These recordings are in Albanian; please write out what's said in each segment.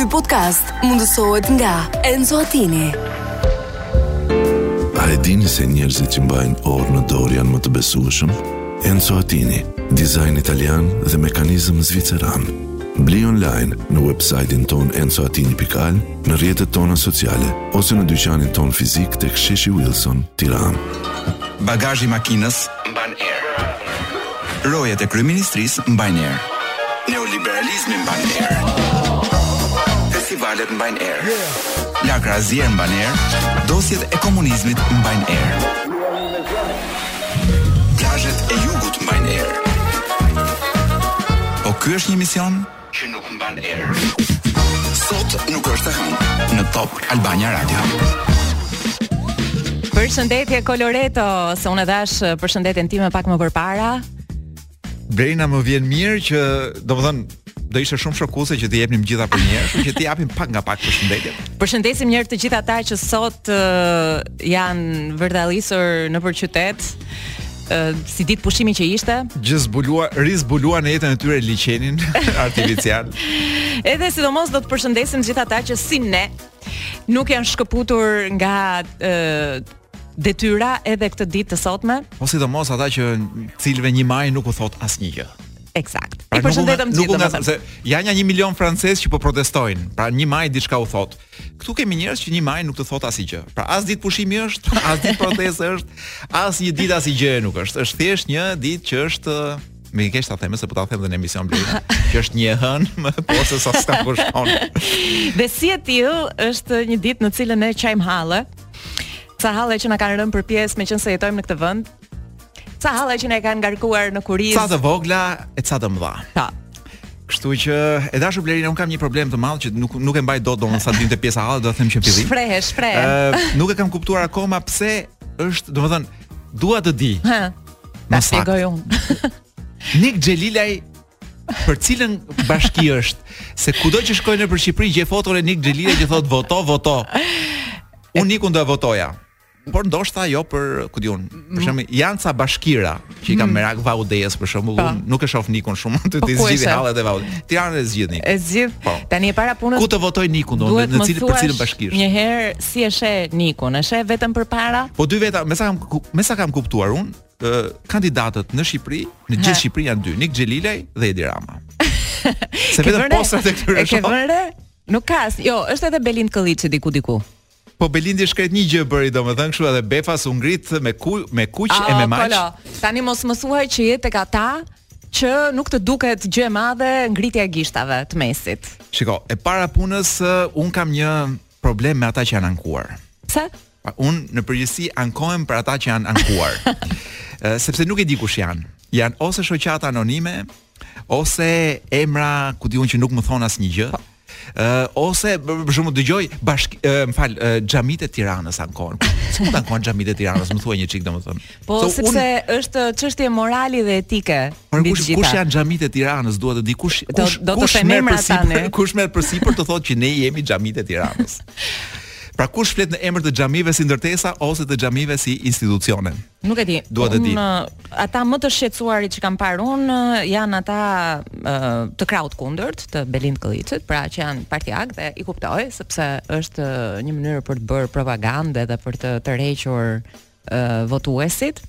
Ky podcast mundësohet nga Enzo Attini. A e dini se njerëzit që mbajnë orë në dorë janë më të besueshëm? Enzo Attini, dizajn italian dhe mekanizëm zviceran. Bli online në website-in tonë enzoattini.al, në rrjetet tona sociale, ose në dyqanin tonë fizik tek sheshi Wilson, Tiranë. Bagazhi i makinës mban erë. Rojet e kryeministrisë mbajnë erë. Neoliberalizmi mban erë. Festivalet mbajnë erë. Lakra e zier mban erë. Dosjet e komunizmit mbajnë erë. Plazhet e jugut mbajnë erë. Po ky është një emision? që nuk mban erë. Sot nuk është e hënë në Top Albania Radio. Përshëndetje Koloreto, se unë e dhashë eh, përshëndetjen time pak më përpara. Blerina më vjen mirë që, domethënë, do ishte shumë shokuese që t'i jepnim të gjitha për një herë, kështu që t'i japim pak nga pak përshëndetje. Përshëndesim njëherë të gjithë ata që sot uh, janë vërdallisur nëpër qytet. si ditë pushimi që ishte. Që zbuluan, rizbuluan në jetën e tyre liqenin artificial. Edhe sidomos do të përshëndesim gjithë ata që si ne nuk janë shkëputur nga detyra edhe këtë ditë të sotme. Po sidomos ata të cilëve një maj nuk u thotë asnjë gjë. Eksakt. Pra, i përshëndetëm të gjithë, domethënë. Se janë një milion francezë që po protestojnë. Pra një maj diçka u thotë. Këtu kemi njerëz që një maji nuk të thotë asnjë gjë. Pra as ditë pushimi është, as ditë proteste është, as një ditë asgjë nuk është. Është thjesht një ditë që është më keq, ta them se po ta them dhe në emision Blerina, që është një e hënë, më e hënë se sa s'ka ku shkon. Dhe si e tillë është një ditë në të cilën ne qajmë halle. Ca halle që na kanë rënë për pjesë meqenëse jetojmë në këtë vend, ca halle që na i kanë ngarkuar në kurriz. Ca të vogla e ca të mëdha. Ta. Kështu që e dashur Blerina, unë kam një problem të madh që nuk nuk e mbaj dot domethënë sa të vijmë te pjesa halle, do ta them që në fillim. Shprehe, shprehe. Ë, nuk e kam kuptuar akoma pse është, domethënë, dua të di. Hë. Ta shpjegoj unë. Nik Xhelilaj për cilën bashki është se kudo që shkoj nëpër Shqipëri gjej foton e Nik Xhelilaj që thotë voto voto. Unë Nikun do e votoja. por ndoshta jo për, ku di unë, për shembull, mm. janë ca bashkira që i kanë mm. merak Vau i Dejës për shembull, po. unë nuk e shoh Nikun shumë aty po, t'i zgjidhë hallet e Vaut të Dejës. Tiranën e zgjidh Niku. E zgjidh. Po. Tani e para e punës. Ku të votoj Nikun do në cilën për cilën bashki? Një herë si e sheh Nikun, e sheh vetëm përpara? Po dy veta, me sa kam me sa kam kuptuar unë, kandidatët në Shqipëri, në gjithë Shqipërinë janë dy, Nik Xhelilaj dhe Edi Rama. Se vetëm posterat e këtyre. E ke vënë? Nuk ka. Jo, është edhe Belind Këlliçi diku diku. Po Belindi i shkretë një gjë bëri domethënë kështu edhe befas u ngrit me ku me kuq e me maç. Kolo, tani mos më thuaj që je tek ata që nuk të duket gjë e madhe ngritja e gishtave të mesit. Shiko, e para punës unë kam një problem me ata që janë ankuar. Pse? Unë në përgjithësi ankohem për ata që janë ankuar. sepse nuk e di kush janë. Janë ose shoqata anonime, ose emra ku di unë që nuk më thonë asnjë gjë. Po, Ë uh, ose për shembull dëgjoj bashk uh, më fal uh, xhamitë e Tiranës ankohen. Si mund të ankohen xhamitë e Tiranës, më thuaj një çik domethënë. Po, sepse unë... është çështje morali dhe etike. Por kush të gjitha. kush janë xhamitë e Tiranës, dua të di kush do, kush do të kush merr përsipër, kush merr përsipër të thotë që ne jemi xhamitë e Tiranës. Pra kush flet në emër të xhamive si ndërtesa ose të xhamive si institucione? Nuk e di. Dua të di. Ata më të shqetësuarit që kam parë unë janë ata të krahut të kundërt të Belind Këlliçit, pra që janë partiakë dhe i kuptoj sepse është një mënyrë për të bërë propagandë dhe për të tërhequr votuesit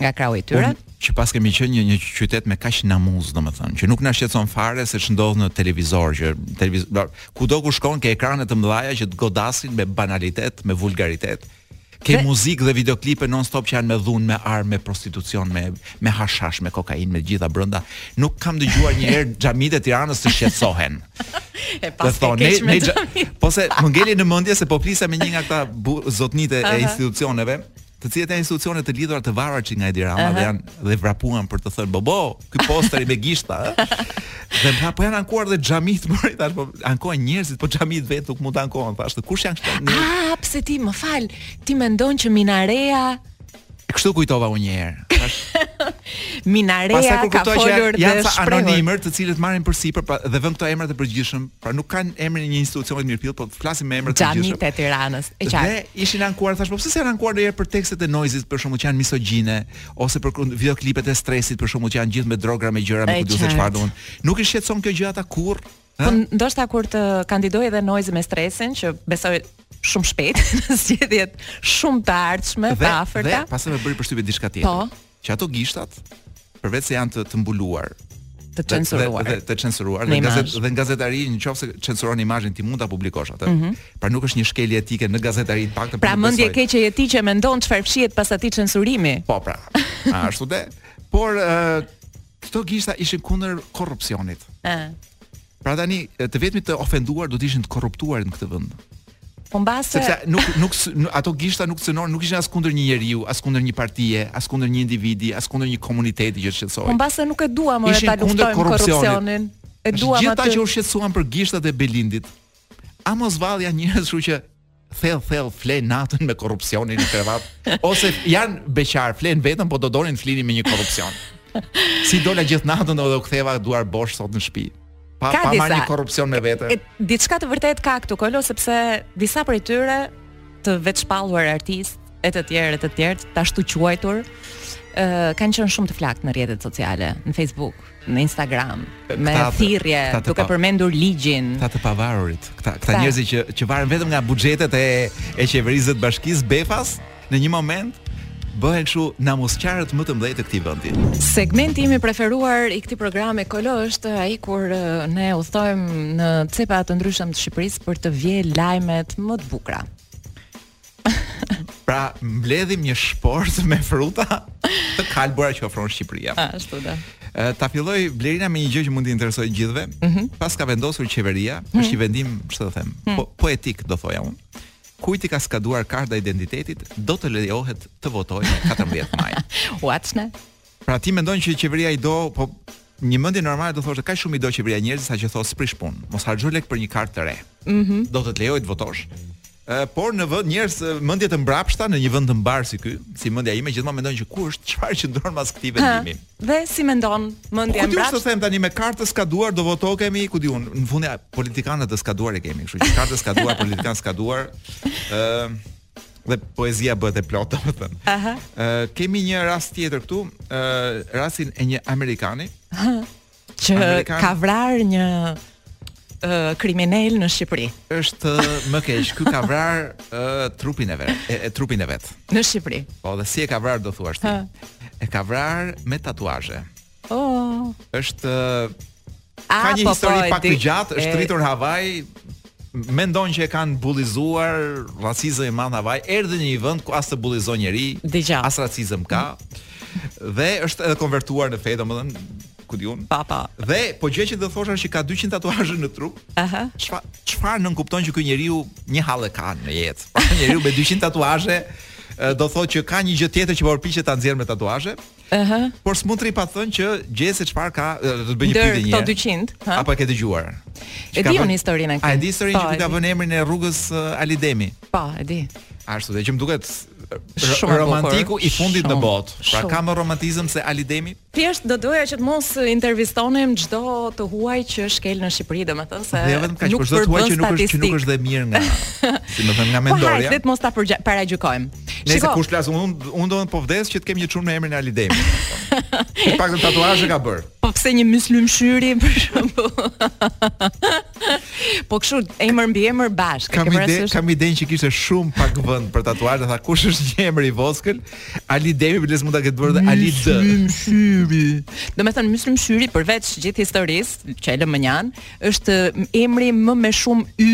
nga krahu i tyre. Unë, që paskemi qenë një një qytet me kaq namuz, domethënë, që nuk na shqetëson fare se ç'ndodh në televizor, që televizor kudo ku shkon ke ekrane të mëdha që të godasin me banalitet, me vulgaritet, Ke dhe... muzikë dhe videoklipe non stop që janë me dhunë, me armë, me prostitucion, me me hashash, me kokainë, me të gjitha brenda. Nuk kam dëgjuar një herë xhamitë e Tiranës të shqetësohen. E paske keq me xhamitë. Po se më ngeli në mendje se po flisa me një nga këta zotnitë e institucioneve, të cilët janë institucione të lidhura të varura nga Edi Rama uh -huh. dhe janë dhe vrapuan për të thënë bobo, ky posteri me gishta, ë. Dhe më tha, po janë ankuar dhe xhamitë, mirë i thashë, po ankohen njerëzit, po xhamitë vetë nuk mund të ankohen, thashë, kush janë këta njerëz? Ah, pse ti më fal, ti mendon që minarea Kështu kujtova unë një herë. Tash Minarea ka folur dhe janë ca anonimë të cilët marrin përsipër pra, dhe vënë këto emra të përgjithshëm, pra nuk kanë emrin e një institucioni të mirëfilltë, po flasin me emra të përgjithshëm. Xhamitë e Tiranës, e qartë. Dhe ishin ankuar, thashë, po pse s'janë ankuar ndonjëherë për tekstet e Noizyt, për shembull që janë misogjine, ose për videoklipet e Stresit për shembull që janë gjithë me drogra me gjëra me ku di unë se çfarë domethënë. Nuk i shqetëson kjo gjë ata kurrë. Po ndoshta kur të kandidojë edhe Noizy me Stresin që besoj shumë shpejt në zgjedhjet shumë të ardhshme të afërta. Dhe pastaj më bëri përshtypje diçka tjetër. Po. Që ato gishtat përveç se janë të, të mbuluar, të censuruar. Dhe, dhe, të censuruar dhe gazet dhe në gazetari në qoftë se censuron imazhin ti mund ta publikosh atë. Mm -hmm. Pra nuk është një shkelje etike në gazetari të paktën. Pra mendje keqe je ti që mendon çfarë fshihet pas atij censurimi. Po pra. Ashtu dhe por uh, këto gishta ishin kundër korrupsionit. Ëh. Pra tani të vetmit të ofenduar do të ishin të korruptuarit në këtë vend. Po mbase sepse nuk nuk ato gishta nuk cenon, nuk ishin as kundër një njeriu, as kundër një partie, as kundër një individi, as kundër një komuniteti që të shqetësohej. Po mbase nuk duam ne ta luftojmë korrupsionin. E duam. Të gjithë ata që u shqetësuan për gishtat e Belindit. A mos vallë janë njerëz, kështu që thell thell fle natën me korrupsionin në krevat ose janë beqarë flenë vetëm po do donin të flinin me një korrupsion. Si dola gjithë natën dhe u ktheva duar bosh sot në shtëpi. Pa, ka pa disa, marrë një korrupsion me vete. Diçka të vërtetë ka këtu Kolo sepse disa prej tyre të vetëshpallur artistë e të tjerë e të tjerë të ashtuquajtur ë uh, kanë qenë shumë të flaktë në rrjetet sociale, në Facebook, në Instagram me thirrje duke pa, përmendur ligjin. Këta të pavarurit, këta këta njerëz që që varen vetëm nga buxhetet e e qeverisë të bashkisë befas në një moment bëhen kështu namusqarët më të mëdhenj të këtij vendi. Segmenti im i preferuar i këtij programi Kolo është ai kur ne udhëtojmë në cepa të ndryshëm të Shqipërisë për të vjelë lajmet më të bukura. Pra, mbledhim një shportë me fruta të kalbura që ofron Shqipëria. Ashtu da. Ta filloj Blerina me një gjë që mund t'u interesojë gjithëve. Mm -hmm. Paska vendosur qeveria, mm -hmm. është një vendim, ç'të them, mm -hmm. po poetik do thoja unë. Kujt i ka skaduar karta e identitetit, do të lejohet të votojë 14 maj. What's next? Pra ti mendon që qeveria i do, po një mendje normale do thoshte kaq shumë i do qeveria njerëzit sa që thotë s'prish punë, mos harxho lekë për një kartë të re. Mhm. Mm do të të lejoj të votosh. Uh, por në vend njerëz mendje të mbrapshta në një vend të mbarë si ky, si mendja ime gjithmonë mendon që ku është çfarë qëndron mas këtij vendimi. Dhe si mendon mendja e mbrapshta? Ku di, të them tani me kartë skaduar do votokemi, ku di unë, në fund politikanët të skaduar i kemi, kështu që kartë skaduar, politikan skaduar. Ë uh, dhe poezia bëhet e plotë, domethënë. Aha. Ë kemi një rast tjetër këtu, ë rastin e një amerikani që Amerikan- ka vrarë një ë kriminel në Shqipëri. është më keq. Ky ka vrarë ë, trupin e vet, e, e trupin e vet. Në Shqipëri. Po, dhe si e ka vrarë do thuash ti? Ha. E ka vrarë me tatuazhe. Oh. Është A, ka një po, histori po, pak të gjatë, është rritur në Havaj, mendon që e kanë bullizuar racizëm i madh Havaj, erdhi në një vend ku as të bullizon njeri, as racizëm ka. Dhe është edhe konvertuar në fe, domethënë ku di unë. Pa pa. Dhe po gjë që do thosha që ka 200 tatuazhe në trup. Aha. Çfarë çfarë nënkupton që ky njeriu një hall ka në jetë. Pra njeriu me 200 tatuazhe do thotë që ka një gjë tjetër që po përpiqet ta nxjerrë me tatuazhe. Ëhë. Por s'mund të rri pa të thënë që gjej se çfarë ka, do të bëj një pyetje një. Ndër këto 200, ha? Apo e ke dëgjuar? E di unë historinë e këtij. A e di historinë që po, ka vënë emrin e rrugës uh, Ali Demi? Po, e di. Ashtu dhe që më duket shumë romantiku i fundit në botë. Pra ka më romantizëm se Ali Demi? Thjesht do doja që të mos intervistonim çdo të huaj që shkel në Shqipëri, domethënë se jo vetëm kaq, por çdo të huaj që nuk është që nuk është dhe mirë nga, si me thënë, nga po, mendorja. Po hajde të mos ta paragjykojmë. Nëse Shiko. kush flas unë unë do të po vdes që të kem një çun me emrin Ali Demi. Po pak tatuazhe ka bër. Po pse jo Myslym Shyri për shembull. po kështu emër mbi emër bashkë. Kam ide, kam idenë që kishte shumë pak vend për tatuazhe, tha kush është një emër i voskël? Ali Demi biles mund ta ketë bërë Ali D. Myslym Shyri. Domethënë Myslym Shyri përveç gjithë historisë që e lëmë mënjanë, Është emri më me shumë y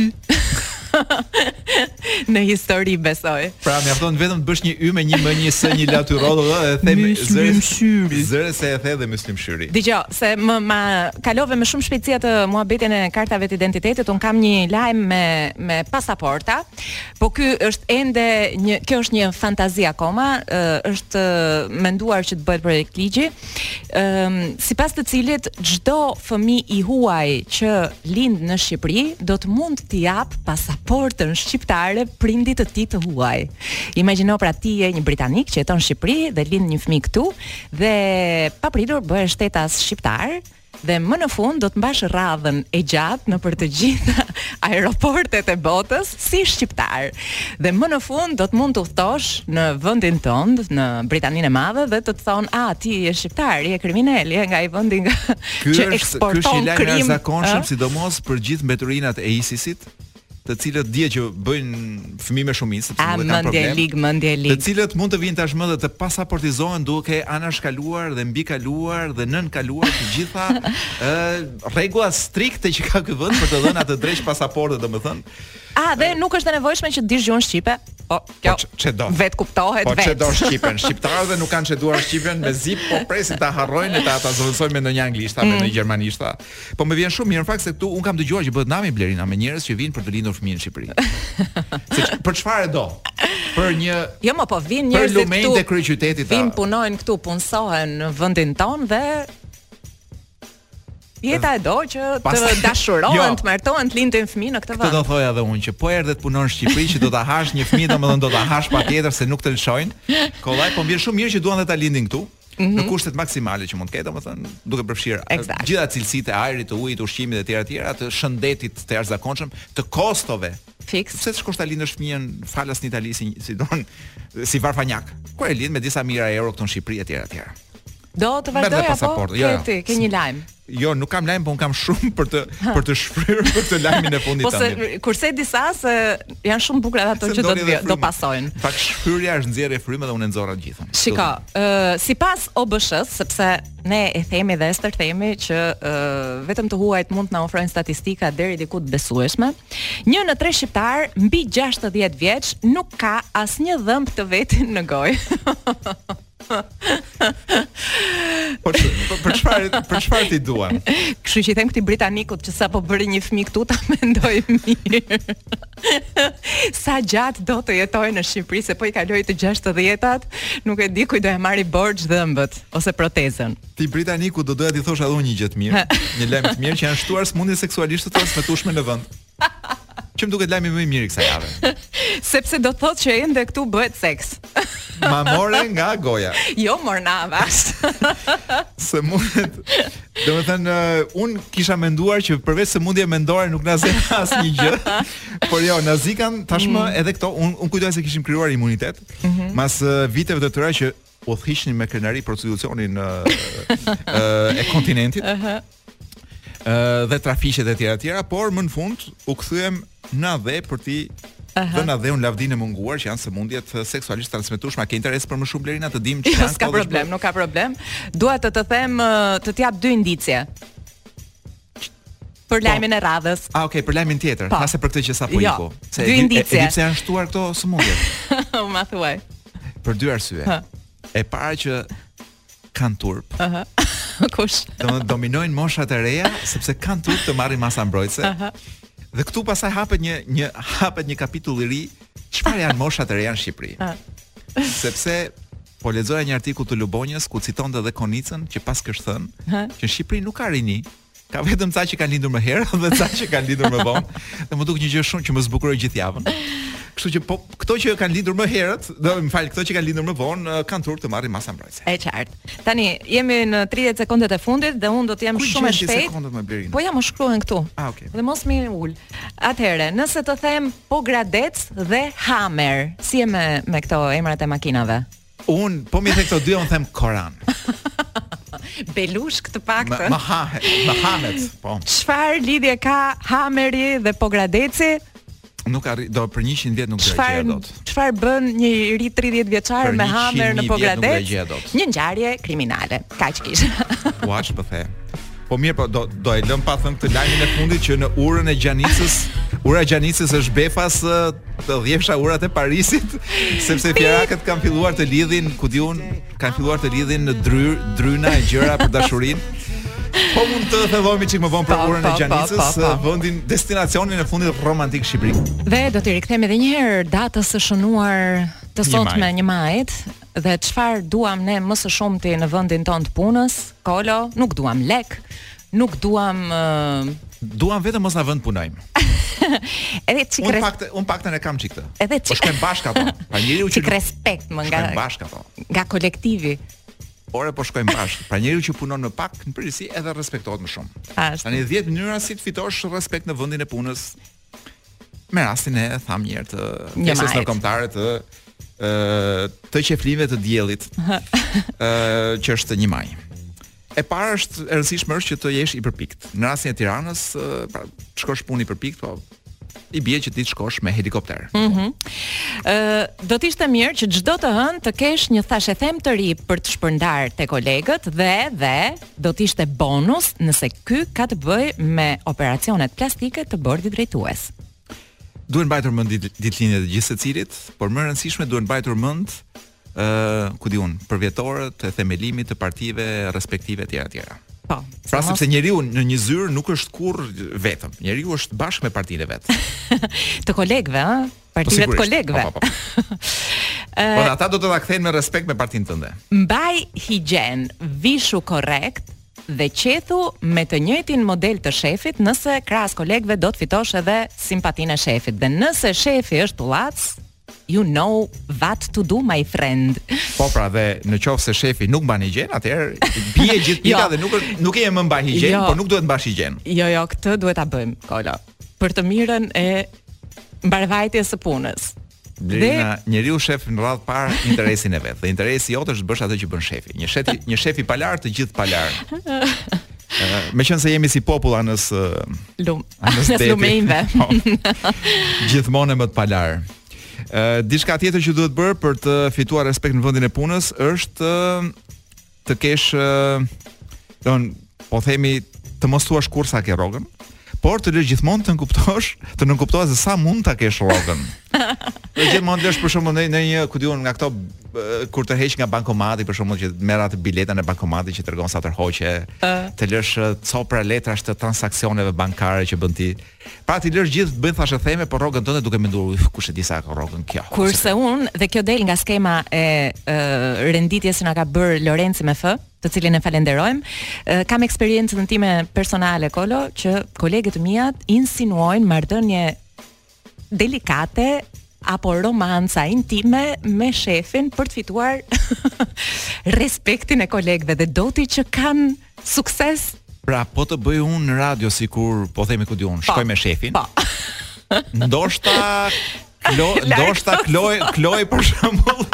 në histori besoj. Pra mjafton vetëm të bësh një y me një m një s një l y rr dhe e them zërin shyri. Zërin se e the dhe Myslym Shyri. Dëgjo, se më ma kalove me shumë shpejtësi atë muhabetin e kartave të identitetit, unë kam një lajm me me pasaporta. Po ky është ende një kjo është një fantazi akoma, është menduar që të bëhet projektligj. sipas të cilit çdo fëmijë i huaj që lind në Shqipëri do të mund t'i japë pasaportën shqiptare prindit të tij të huaj. Imagjino pra ti je një britanik që jeton në Shqipëri dhe lind një fëmijë këtu dhe papritur bëhesh shtetas shqiptar, Dhe më në fund do të mbash radhën e gjatë nëpër të gjitha aeroportet e botës si shqiptar. Dhe më në fund do të mund të udhëtosh në vendin tënd, në Britaninë e Madhe dhe të të thonë, "A ti je shqiptar, je kriminel, je nga ai vendi nga që eksporton krim." Ky është një lajm i jashtëzakonshëm, sidomos për gjithë mbeturinat e ISIS-it. të cilët dihet që bëjnë fëmijë me shumicë sepse nuk kanë problem. Mendjelig, mendjelig. Të cilët mund të vinë tashmë dhe të pasaportizohen duke anashkaluar dhe mbikaluar dhe nënkaluar të gjitha ë rregullat strikte që ka ky vend për të dhënë atë dreq pasaporte domethënë. A dhe nuk është e nevojshme që të dish gjuhën shqipe? Po, po kjo ç'e do. Vetëkuptohet po, vetë. Po ç'e do shqipen, shqiptarët vetë nuk kanë ç'e duan shqipen mezi po presin ta harrojnë ta ta zëvendësojnë me ndonjë anglisht apo me mm. ndonjë gjermanisht. Po më vjen shumë mirë në fakt se këtu unë kam dëgjuar që bëhet nami Blerina me njerëz që vijnë për të lindur fëmijë në Shqipëri. Se ç- për çfarë e do? Për një Jo, më po vijnë për njerëz lumenjtë e këtu. kryeqytetit. ta- Vijnë punojnë këtu, punësohen në vendin tonë dhe Jeta e do që të Pastaj- dashurohen, Jo. të martohen, të lindin fëmijë në këtë Këtë do vend. thoja edhe unë që po erdhe të punosh në Shqipëri që do ta hash një fëmijë, domethënë do ta hash patjetër se nuk të lëshojnë kollaj, po më vjen shumë mirë që duan dhe ta lindin këtu. mm -hmm. në kushtet maksimale që mund të ketë, domethënë duke përfshirë exactly. gjitha cilësitë e ajrit, të ujit, ushqimit e tjera e tjera, të shëndetit të jashtëzakonshëm, të kostove. Fiks. Pse të shkosh ta lindësh fëmijën falas në Itali si si don si varfanjak. Kur e lind me disa mijëra euro këtu në Shqipëri etj etj. Do të vazhdoj apo? Jo, jo. Ke një lajm. Jo, nuk kam lajm, po un kam shumë për të për të shfryrë për te lajmi e fundit tani. Po s'e kurseve disa se janë shumë bukur ato që do të do pasojnë. Fakt shfryrja është nxjerrje fryme dhe unë nxora të gjithën. Shiko, ë uh, sipas OBSH-s, sepse ne e themi dhe e stërthemi që uh, vetëm të huajt mund të na ofrojnë statistika deri diku të besueshme. Një në tre shqiptarë mbi 60 vjeç nuk ka asnjë dhëmb të vetin në gojë. Po për çfarë për çfarë t'i duan? Kështu që i them këtij britanikut që sapo bëri një fëmijë këtu ta mendojë mirë. Sa gjatë do të jetojë në Shqipëri se po i kaloi të 60-tat, nuk e di kujt do ia marri borxh dhëmbët ose protezën. Atij britanikut do doja t'i thosha edhe unë një gjë të mirë, një lajm të mirë që janë shtuar sëmundjet seksualisht të transmetueshme në vend. Që më duket lajmi më i mirë i kësaj jave. Sepse do të thotë që ende këtu bëhet seks. Ma more nga goja. Jo mornava. Sëmundjet. Domethënë uh, un kisha menduar që përveç sëmundje mendore nuk na zë asnjë gjë. Por jo, na zënkan tashmë mm. edhe këto. Un un kujtoja se kishim krijuar imunitet. Mm -hmm. Mas uh, viteve të tëra që udhëhiqnim me krenari prostitucionin e, e kontinentit. Ëh. dhe trafiqet e tjera e tjera, por më në fund u kthyem në atdhe për t'i dhënë atdheut lavdinë e munguar që janë sëmundjet seksualisht transmetueshme. A ke interes për më shumë Blerina të dish çfarë? Jo, s'ka problem, nuk ka problem. Dua të të them të të jap dy indicie. Për po. lajmin e radhës. Ah, okay, për lajmin tjetër, pa po. se për këtë që sapo jo. iku. Jo. Se dy indicie. Edhe pse janë shtuar këto sëmundje. U ma thuaj. Për dy arsye. Ha. E para që kanë turp. Aha. Kush? Domethënë dominojnë moshat e reja sepse kanë turp të marrin masa mbrojtëse. Aha. Dhe këtu pastaj hapet një një hapet një kapitull i ri, çfarë janë moshat e reja në Shqipëri? Aha. Sepse Po lexoja një artikull të Lubonjës ku citonte dhe Konicën që paskësh thënë që në Shqipëri nuk ka rini, Ka vetëm ca që kanë lindur më herët dhe ca që kanë lindur më vonë. Dhe m'u duk një gjë shumë që më zbukuroi gjithë javën. Kështu që po këto që kanë lindur më herët, do më fal, këto që kanë lindur më vonë kanë turp të marrin masa mbrojtëse. E qartë. Tani jemi në 30 sekondat e fundit dhe unë do të jem shumë e shpejtë. Po ja më shkruan këtu. Ah, okay. Dhe mos më ul. Atëherë, nëse të them Pogradec dhe Hamer. Si je me me këto emrat e makinave? Un po m'i the këto dy, un them Koran. Belushkë të paktën. Ma hahet, ma hahet, po. Çfarë lidhje ka Hameri dhe Pogradeci? Nuk arrij, do për 100 vjet nuk do ta gjej dot. Çfarë bën një i ri 30 vjeçar me Hamer në Pogradec? Një ngjarje kriminale. Kaq kish. Ua ç'po the. Po mirë, po do do e lëm pa thënë këtë lajmin e fundit që në urën e Gjanicës, ura e Gjanicës është befas ë, të dhjefsha urat e Parisit, sepse fierakët kanë filluar të lidhin, ku di unë, kanë filluar të lidhin në dryn, dryna e gjëra për dashurinë. Po mund të thellohemi çik më vonë për Po, urën e po, po, Gjanicës, po, po. ë, vendin destinacionin e fundit romantik në Shqipëri. Dhe do t'i rikthehemi edhe një herë datës së shënuar të Një sotme maj. një majit, dhe çfarë duam ne më së shumti në vendin tonë të punës, Kolo, nuk duam lek, nuk duam uh... duam vetëm mos na vënë të punojmë. edhe çik unë pak unë paktën e kam çik këtë. Edhe çik. Po shkojmë bashkë apo? Pra njeriu që respekt më nga shkojmë bashkë apo? Nga kolektivi. Ore po shkojmë bashkë. Pra njeriu që punon më pak, në përgjithësi edhe respektohet më shumë. Tani 10 mënyra si të fitosh respekt në vendin e punës. me rastin e tham një herë të festës ndërkombëtare të ë të qejflinjve të diellit. ë që është 1 maj. E para është e rëndësishmja është që të jesh i përpikt. Në rastin e Tiranës, pra, të shkosh në punë i përpikt, po i bie që ti të shkosh me helikopter. Ëh, mm -hmm. do të ishte mirë që çdo të hënë të kesh një thashethem të ri për të shpërndar te kolegët dhe dhe do të ishte bonus nëse ky ka të bëjë me operacionet plastike të bordit drejtues. Duhen mbajtur mend ditëlindjet e gjithsecilit, por më e rëndësishme duhen mbajtur mend ë uh, ku di unë përvjetorët e themelimit të partive respektive etj etj. Po. Pra sepse mos... njeriu në një zyrë nuk është kurrë vetëm. Njeriu është bashkë me partinë e vet. të kolegëve, ëh, Partive të kolegëve. Po, po, po. po dhe ata do të ta kthejnë me respekt me partinë tënde. Mbaj higjienë, vishu korrekt dhe qethu me të njëjtin model të shefit nëse krahas kolegëve do të fitosh edhe simpatinë e shefit dhe nëse shefi është tullac you know what to do my friend. Po pra dhe në qoftë se shefi nuk mban higjienë, atëherë bie gjithë pika jo. dhe nuk është nuk e më mban higjienë, jo. por nuk duhet të mbash higjienë. Jo, jo, këtë duhet ta bëjmë, Kolo. për të mirën e mbarëvajtjes së punës. Blerina, dhe... njeriu sheh në radhë të parë interesin e vet. Dhe interesi jot është të bësh atë që bën shefi. Një shefi, një shef i palarë të gjithë palarë. Meqenëse jemi si popull anës lum, anës lumenjve po. Gjithmonë e më të palarë. Diçka tjetër që duhet bërë për të fituar respekt në vendin e punës është të kesh don po themi të mos thuash kurrë sa ke rrogën, por të lësh gjithmonë të nënkuptosh, të nënkuptohet se sa mund ta kesh rrogën. Gjithmonë të lësh për shembull në, në një ku di unë nga këto kur tërheq nga bankomati për shembull që merr atë biletën e bankomatit që tregon sa tërhoqe, të lësh copra letrash të transaksioneve bankare që bën ti. Pra t'i lësh gjithë të bëjnë thashetheme për rrogën tënde duke menduar uf kushedi sa ka rrogën kjo. Kurse un dhe kjo del nga skema e, e renditjes që na ka bër Lorenci me F, të cilin e falenderojmë. E, kam eksperiencën time personale Kolo që koleget e mia insinuojnë marrëdhënie delikate apo romanca intime me shefin për të fituar respektin e kolegëve dhe doti që kanë Sukses. Pra po të bëj unë në radio sikur po themi ku di un, shkoj me shefin. Po. Ndoshta Kloi, ndoshta Kloi, Kloi për shembull.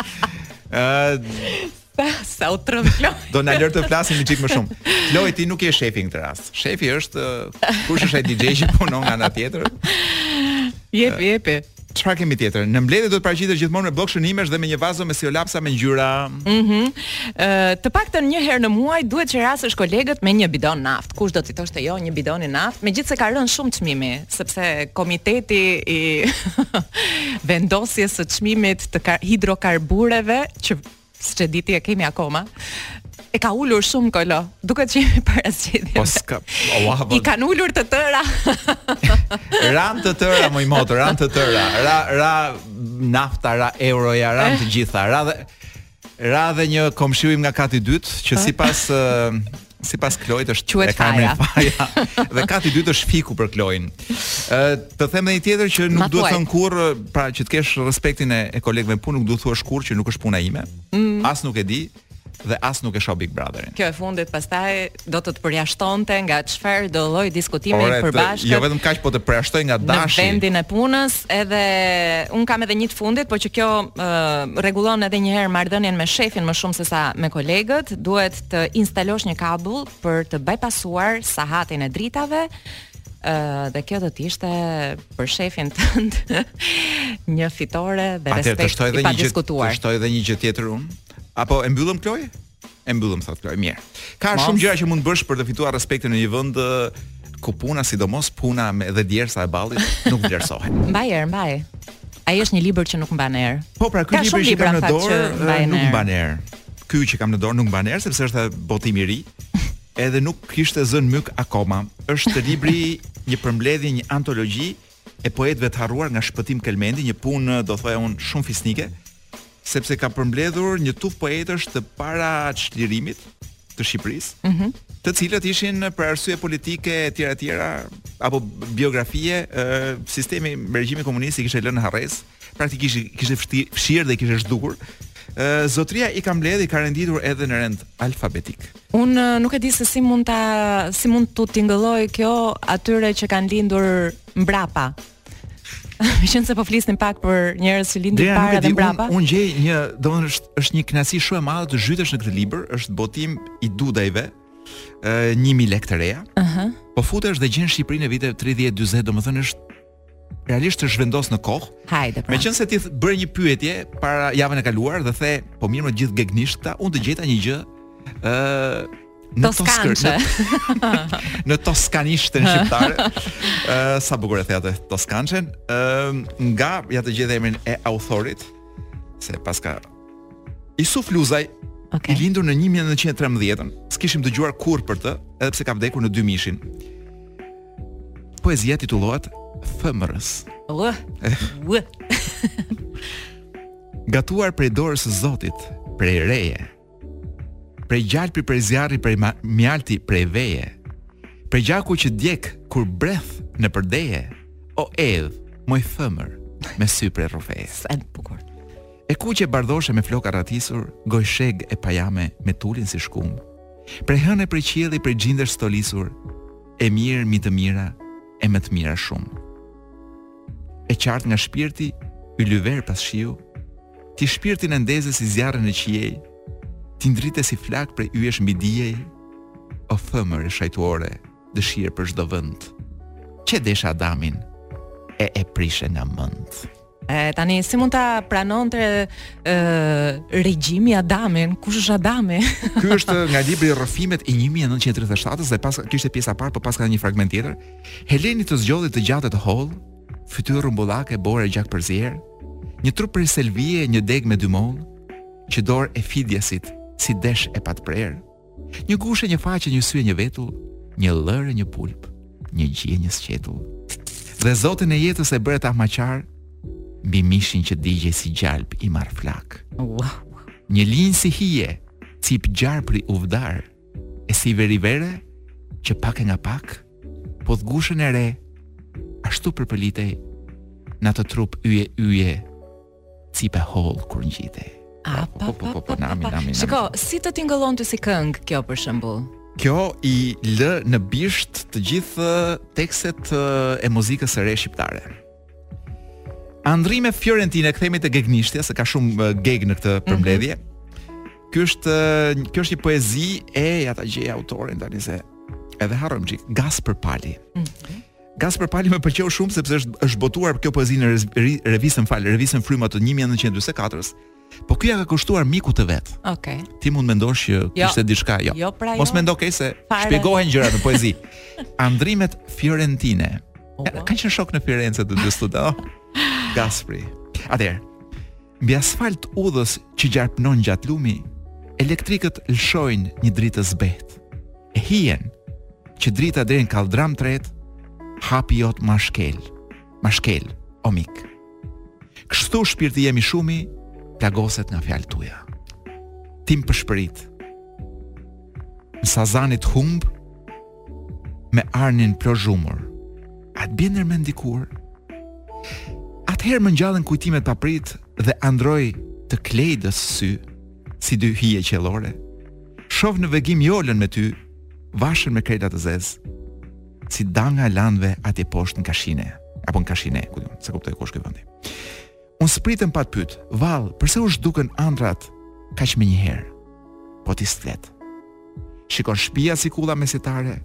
Ëh, sa sa u tremb Klo. Do na lër të flasim një çik më shumë. Klo ti nuk je shefi në këtë rast. Shefi është kush është ai DJ që punon nga ana tjetër? Jepi, jepi. Çfarë kemi tjetër? Në mbledhje duhet të paraqitesh gjithmonë me bllok shënimesh dhe me një vazo me stilolapsa me ngjyra. Mhm. Mm Ë, të paktën një herë në muaj duhet të qerasësh kolegët me një bidon naftë. Kush do t'i thoshte jo një bidoni naftë? Megjithëse ka rënë shumë çmimi, sepse komiteti i vendosjes së çmimit të hidrokarbureve që Siç e di ti e kemi akoma. E ka ulur shumë Kolo. Duket që jemi para zgjedhjeve. Po s'ka, Allah po. I kanë ulur të tëra. ran të tëra moj motër, ran të tëra. Ra ra nafta, ra euroja, ran eh. të gjitha. Ra dhe ra dhe një komshiu im nga kati i dytë që sipas Sipas Kloit është Quet e ka emrin Faja. dhe kati i dytë është Fiku për Kloin. Ë të them edhe një tjetër që nuk duhet të thuash kurrë, pra që të kesh respektin e, e kolegëve në punë, nuk duhet të thuash kurrë që nuk është puna ime. Mm. As nuk e di dhe as nuk e shoh Big Brotherin. Kjo e fundit pastaj do të të përjashtonte nga çfarëdo lloj diskutimi të përbashkët. Jo vetëm kaq po të përjashtoj nga dashi. Në vendin e punës, edhe un kam edhe një të fundit, por që kjo uh, rregullon edhe një herë marrëdhënien me shefin më shumë se sa me kolegët, duhet të instalosh një kabull për të bajpasuar sahatin e dritave dhe kjo do të ishte për shefin tënd një fitore dhe respekt i padiskutuar. Të shtoj edhe një gjë tjetër unë. Apo e mbyllëm Kloj? E mbyllëm thot Kloj. Mirë. Ka Mos. shumë gjëra që mund të bësh për të fituar respektin në një vend ku puna, sidomos puna me dhe djersa e ballit nuk vlerësohet. Mban erë, mban. Ai është një libër që nuk mban erë. Po pra, ky libër që kam në dorë eh, nuk mban erë. Ky që kam në dorë nuk mban erë sepse është botim i ri. Edhe nuk kishte zënë myk akoma. Është libri një përmbledhje, një antologji e poetëve të harruar nga Shpëtim Kelmendi, një punë do thoja unë shumë fisnike. sepse ka përmbledhur një tufë poetësh të para çlirimit të Shqipërisë, mm -hmm. të cilët ishin për arsye politike etj etj apo biografie e, sistemi me regjimin komunist i kishte lënë në harresë, praktikisht i kishte fshirë dhe i kishte zhdukur. Ë zotria i ka mbledhë, i ka renditur edhe në rend alfabetik. Un nuk e di se si mund ta si mund t'u tingëllojë kjo atyre që kanë lindur mbrapa Meqenëse po flisnim pak për njerëz që lindin para dhe mbrapa. Unë un gjej një, domethënë është është një kënaqësi shumë e madhe të zhytesh në këtë libër, është botim i Dudajve, ë 1000 lekë të reja. Ëh. Uh -huh. Po futesh dhe gjen Shqipërinë e viteve 30-40, domethënë është realisht të zhvendos në kohë. Hajde pra. Meqense ti bëre një pyetje para javën e kaluar dhe the, po mirë më, të gjithë gegnisht këta, unë të gjeta një gjë ë në Toskançe. në toskanishten shqiptare. Ë sa bukur e the atë Toskançen. Ë nga ja të gjej dhe emrin e autorit se paska Isuf Luzaj okay. i lindur në 1913-ën. S'kishim dëgjuar kurrë për të, edhe pse ka vdekur në 2000-shin. Poezia titullohet Fëmrës. Ua. Ua. Gatuar prej dorës së Zotit, prej reje, Prej gjalpi prej zjarri prej mjalti prej veje Prej gjaku që djek kur breth nëpër deje O Evë, moj fëmër, me sy prej rrufeje Sa e bukur E kuqe bardhoshe me floka ratisur Gojë shegë e pajame me tulin si shkumë Prej hëne prej qielli prej xhindesh stolisur E mirë mi të mira e më të mira shumë E qartë nga shpirti, ylyver pas shiu, ti shpirtin e ndeze si zjarrë në qiej, ti ndrite si flakë prej yjesh mbi diej, o fëmër e shajtuore, dëshirë për çdo vënd, që e deshe Adamin, e e prishe nga mënd. E, tani, si mund ta pranonte regjimi Adamin, kush është Adami? Ky është nga libri Rrëfimet i 1937, dhe pas, kjo është pjesa e parë, për po pas ka një fragment tjetër, Heleni të zgjodhi të gjatë e të hollë, fytyrë rrumbullake, borë e gjak përzier, një trup prej selvie, një degë me dy mollë, që dorë e Fidiasit, si desh e pat prerë, një gushë e një faqe, një sy e një vetull, një llërë e një pulpë, një gji e një sqetull. Dhe zotin e jetës e bëre tahmaqar mbi mishin që digjej si gjalpë i marrë flakë. Një linjë si hije, cipë gjarpri u vdar. E si veri vere, që pak e nga pak, puth gushën e re, ashtu përpëlitej, në atë trup yje yje, cipë e hollë kur ngjitej. A, po, po, po, po, po, nami, nami, nami. Shiko, si të tingëllonte si këngë kjo për shembull? Kjo i lë në bisht të gjithë tekset e muzikës së re shqiptare. Andrrime fiorentine, kthehemi te gegnishtja, se ka shumë geg në këtë përmbledhje. Mm -hmm. Kjo është kjo është një poezi e ja ta gjej autorin tani se edhe harrojmë çik Gaspër Pali. Mm -hmm. Gaspër Pali më pëlqeu shumë sepse është është botuar kjo poezi në revistën, fal, revistën Fryma të 1944-s. Po ky ja ka kushtuar mikut të vet. Okej. Okay. Ti mund mendosh që jo. kishte diçka, jo. jo pra, Mos jo. mendo keq se Fare. shpjegohen gjërat në poezi. Andrrimet fiorentine. Oh, ka, kanë qenë shokë në Firenze të dy studo. Gaspri. Atëherë, mbi asfalt udhës që gjarpnon gjatë lumi, elektrikët lëshojnë një dritë të zbehtë. E hijen që drita deri në kalldram tret, hapi jot ma shkel. Ma shkel, o mik. Kështu shpirti jem i shum i plagoset nga fjalë tuja. Ti m'pëshpërit. Në sa zani t'humb me Arnin plot zhumur. A të bjen ndërmend dikur? Atëherë më ngjallën kujtimet paprit dhe andrroj të Klejdës sy si dy hije qiellore. Shof në vegim Jolën me ty, vashën me krela të zezë. si danga e landëve atje poshtë në Kashine, apo në Kashine, ku di unë, s'e kuptoj ku është ky vendi. Unë s'pritem pa të pyet, vallë, përse u zhdukën andrrat kaq menjëherë? Po ti s'flet. Shikon shpijat si kulla mesjetare,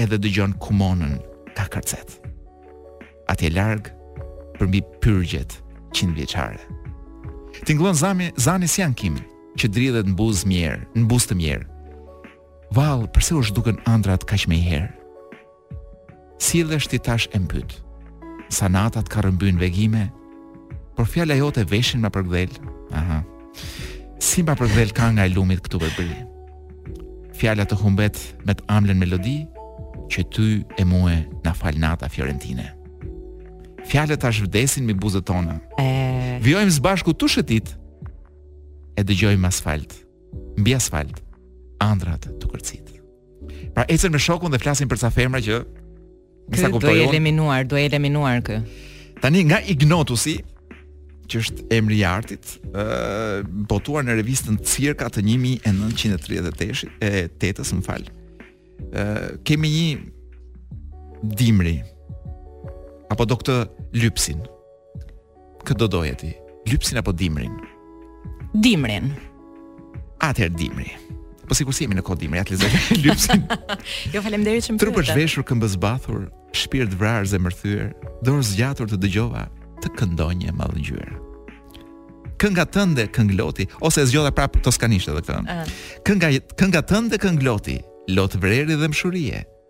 edhe dëgjon kumonën kah kërcet. Atje larg përmbi pyrgjet qindvjeçare. Tingëllon zami, zani si ankim, që dridhet në buzë mjerë, në buzë të mjerë, Vallë, përse u zhdukën andrrat kaq menjëherë? Sillesh ti tash e mbyt. Sa nata t'ka rrëmby n'vegime, por fjala jote veshin ma përkdhel. Aha. Si ma përkdhel kanga e lumit këtu përbri. Fjala të humbet me të amlën melodi, që ty e mue na fal nata fiorentine. Fjalët tash vdesin mi buzët tona. E... Vijojmë së bashku tu shëtit, e dëgjojmë asfalt. mbi asfalt, andrrat tu kërcit. Pra ecën me shokun dhe flasin për ca femra që Ky sa kuptoj. Do e eliminuar, do e eliminuar kë. Tani nga Ignotusi, që është emri i artit, ë botuar në revistën Cirka të 1938 e tetës, më fal. ë kemi një dimri apo do këtë lypsin. Kë do doje ti? Lypsin apo dimrin? Dimrin. Atëherë dimri. Po sikur s'jemi në kohë dimri, a të lexoj lypsin. jo, faleminderit që më pyetët. Trupzhveshur këmbëzbathur, shpirtvrarë zemërthyer, dorëzgjatur të dëgjova të këndonje mallëngjyer. Kënga tënde këngë loti ose e zgjodha prap toskanisht edhe këtë. Kënga kënga tënde këngë loti, lot vreri dhe mshurie.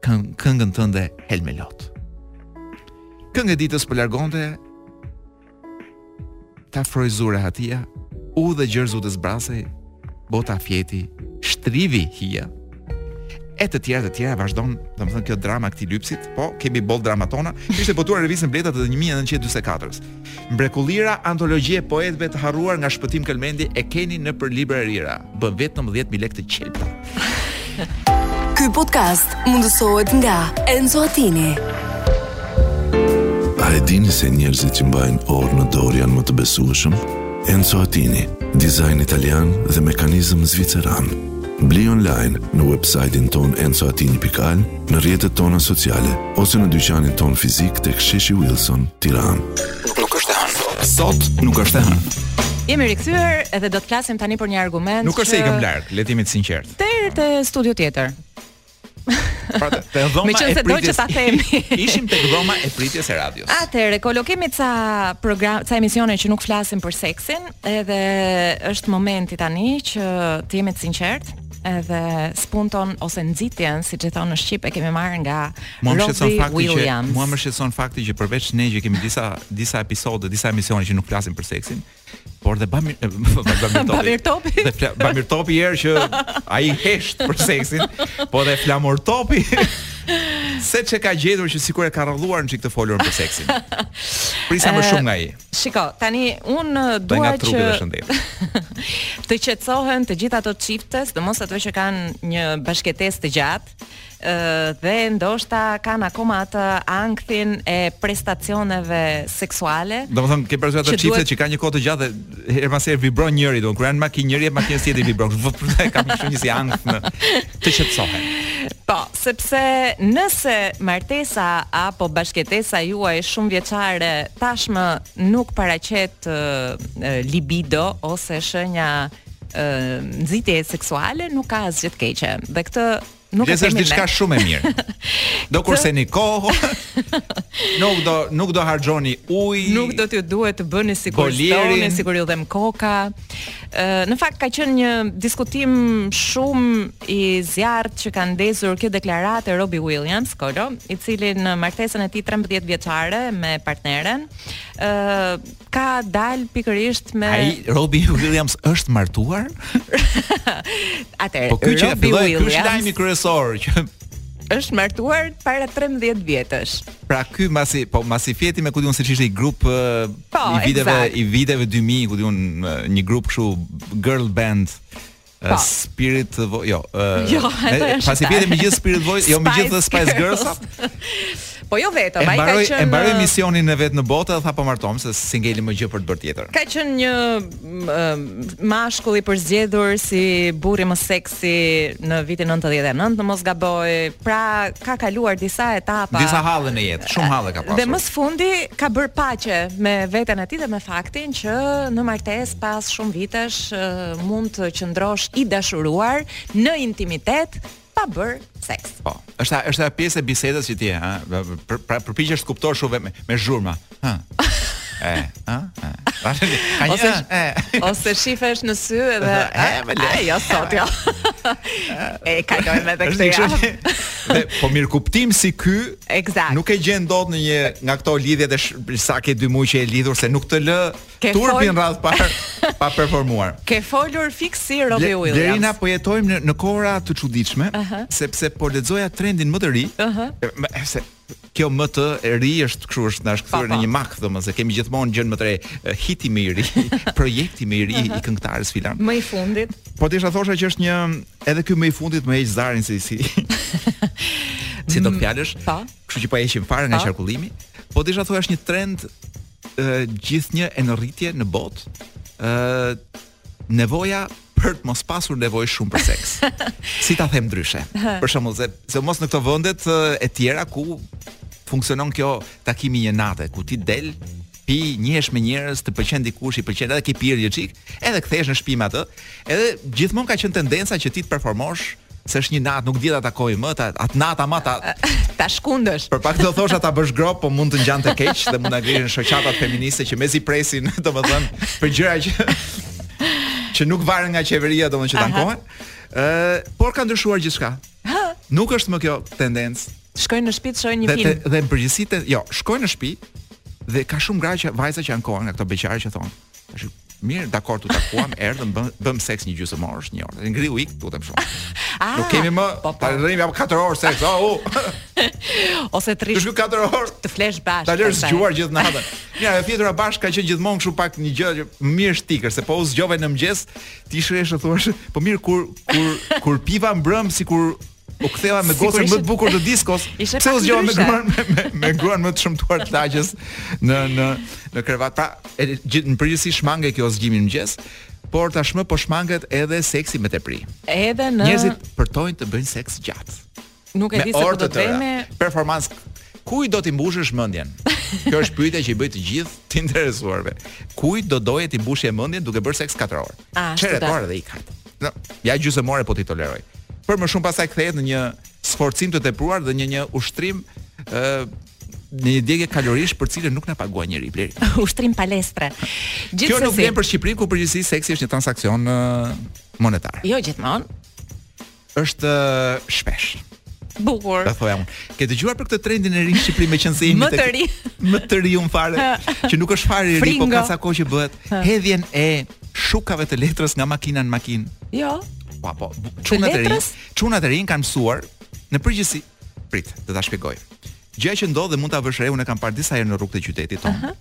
këngën tënde Helmelot. Këngë e ditës po largonte t'afroj zure hatia, udhë e gjërë zu të zbrazej, bota fjeti, shtriu hija, e të tjera të tjera vazhdon, domethënë kjo drama e këtij lypsit, po kemi boll drama tona, ishte botuar në revistën Bleta, të 1944-s. Mbrekullira antologjia e poetëve të harruar nga Shpëtim Kelmendi e keni nëpër librarira. Bën vetëm nëmbëdhjetë mijë lekë të qelbura. Ky podcast mundësohet nga Enzo Attini. A e dini se njerëzit që mbajnë orë në dorë janë më të besueshëm? Enzo Attini, dizajn italian dhe mekanizëm zviceran. Bli online në website-in tonë enzoattini.al në rrjetet tona sociale ose në dyqanin tonë fizik tek Sheshi Wilson, Tiranë. Nuk është e hënë sot. Sot nuk është e hënë. Jemi rikthyer edhe do të flasim tani për një argument. Nuk është se i kam larg, le të jemi të sinqertë. Te te studio tjetër. Pra te dhoma e pritjes. Meqenëse do që ta themi. Ishim tek dhoma e pritjes së radios. Atëherë, Kolo, kemi ca program, ca emisione që nuk flasim për seksin, edhe është momenti tani që të jemi të sinqertë. edhe spunton ose nxitjen, siç e thonë në shqip, e kemi marrë nga Robbie Williams. Mua më shqetëson fakti që përveç ne që kemi disa disa episode, disa emisione që nuk flasim për seksin, por dhe Bamir Bamir Topi. Dhe Bamir Topi herë që ai hesht për seksin, po dhe Flamur Topi. Se që ka gjetur që sikur e ka qëlluar që ky të ketë folur për seksin Prisa më shumë nga i Shiko, tani unë dua që të qetësohen të gjithë ato çifte, sidomos ato që kanë një bashkëjetesë të gjatë, ë dhe ndoshta kanë akoma atë ankthin e prestacioneve seksuale. Domethënë ke parasysh ato çifte që kanë një kohë të gjatë dhe herë pas here vibron njëri, domethënë kur janë në makinë njëri e makinës tjetër vibron. Vëpërta e kam kështu një si ankth në të qetësohen. Po, sepse nëse martesa apo bashkëjetesa juaj shumëvjeçare tashmë nuk paraqet libido ose shenja nxitje seksuale, nuk ka asgjë të keqe. Dhe këtë nuk e themi. Është diçka shumë e mirë. Do kurseni kohë. nuk do nuk do harxhoni ujë. Nuk do t'ju duhet të bëni sikur s'doni, sikur ju dhem koka. në fakt ka qenë një diskutim shumë i zjarrtë që ka ndezur kjo deklaratë e Robbie Williams, Kolo, i cili në martesën e tij 13 vjeçare me partneren, ë ka dalë pikërisht me Ai Robbie Williams është martuar? Atëherë, po ky që filloi ky është lajmi kryesor që është martuar para 13 vjetësh. Pra ky mbasi po mbasi fjeti me ku di unë se ç'ishte i grup uh, po, i viteve exact. i viteve 2000 ku di unë një grup kështu girl band Pa. Po. Spirit Vo, jo, uh, jo me, pasi fjeti me gjithë Spirit Voice, jo me gjithë Spice Girls. Po jo vetëm, ai ka qenë E mbaroi misionin e vet në botë dhe tha po martohem se s'ngeli më gjë për të bërë tjetër. Ka qenë një uh, mashkull i përzgjedhur si burri më seks si në vitin 99 në mos gaboj, pra ka kaluar disa etapa. Disa halle në jetë, shumë halle ka pasur. Dhe më së fundi ka bërë paqe me veten e tij dhe me faktin që në martesë pas shumë vitesh mund të qëndrosh i dashuruar në intimitet pa bërë seks. Po. Është është ajo pjesë e bisedës që ti, ha, pra përpiqesh të kuptosh shumë me, me zhurma. Ha. E, ha, ha. Ose ose shihesh në sy edhe e, me le. Jo sot jo. e kalojmë edhe këtë javë. Dhe po mirëkuptim si ky. Exact. Nuk e gjen dot në një nga këto lidhjet sa ke dy muaj që je lidhur se nuk të lë turpi një radhë pa pa performuar. Ke folur fiks si Robbie Williams. Derina po jetojmë në në kohëra të çuditshme, uh -huh. sepse po lexoja trendin më të ri. Uh -huh. Se Kjo më të ri është kështu është na është kthyer në një makth domethënë se kemi gjithmonë gjënë më të re hiti më i ri, projekti më i ri i këngëtares filan. Më i fundit. Po desha të thosha që është një edhe ky më i fundit më heq zorrën se si. si tog mm, fjalësh? Po. Kështu që po e heqim fare nga qarkullimi. Po desha të thosha është një trend gjithnjë e në rritje në botë. ë nevoja për të mos pasur nevojë shumë për seks. si ta them ndryshe? Për shembull, sidomos në këto vendet e tjera ku funksionon kjo takimi një nate, ku ti del pi njihesh me njerëz të pëlqen dikush i pëlqen edhe ke pirë një çik, edhe kthehesh në shtëpi me atë. Edhe gjithmonë ka qenë tendenca që ti të performosh Se është një natë, nuk do ta takoj më, ta, atë natë ama ta... ta shkundësh. Për pak do thosha ta bësh grop, po mund të ngjante keq dhe mund të ngriheshin shoqatat feministe që mezi presin, domethënë, për gjëra që që nuk varen nga qeveria, domethënë që të ankohen. Ë, por ka ndryshuar gjithçka. Nuk është më kjo tendencë. Shkojnë në shtëpi të shohin një dhe, film. Dhe, dhe në përgjithësi, jo, shkojnë në shtëpi dhe ka shumë gra që vajza që ankohen nga këto beqare që thonë, Është mirë, dakor, u takuam, erdhëm, bëmë, bëmë seks një gjysmë ore, një orë. Ngrihu ik, të lutem shumë. Ah, Nuk kemi më, po, po. të rrimë ja 4 orë seks. Oh, oh. Ose të rrish. Të 4 orë. Të flesh bashkë. Ta lërë zgjuar gjithë natën. Ja, e fjetura bashkë ka qenë gjithmonë kështu pak një gjë që me risk, se po u zgjove në mëngjes, ti e sheh e thua, po mirë kur kur kur piva mbrëm sikur U ktheva me gocën më të bukur të diskos. Pse u zgjova me gruan me, me, me gruan më të shëmtuar të lagjes në në në krevat. Pra, e, gjithnjë në përgjithësi shmanget kjo zgjimi në mëngjes, por tashmë po shmanget edhe seksi me tepri. Edhe në Njerëzit përtojnë të bëjnë seks gjatë. Nuk e di se do të bëjmë performancë Kuj do t'i mbushësh mendjen? Kjo është pyetja që i bëj të gjithë të interesuarve. Kuj do doje t'i mbushje mendjen duke bërë seks 4 orë? Çfarë do të ikë? Në, ja gjysmë ore po t'i toleroj. Për më shumë pastaj kthehet në një sforcim të tepruar dhe një një ushtrim ë në një djegje kalorish për të cilën nuk na paguan njeri, Bleri. Ushtrim palestre. Gjithsesi. Kjo nuk vlen për Shqipërinë ku në përgjithësi seksi është një transaksion monetar. Jo gjithmonë. Është shpesh. Bukur. Ta thoja unë. Ke dëgjuar për këtë trendin e ri në Shqipëri meqenëse jemi më të ri, më të ri un fare, që nuk është fare i ri, po ka sa kohë që bëhet hedhjen e shukave të letrës nga makina në makinë. Jo. Pa po, po çunat e rinj, çunat e rinj kanë mësuar në përgjithësi. Prit, do ta shpjegoj. Gjëja që ndodh dhe mund ta vësh re, unë kam parë disa herë në rrugët e qytetit tonë.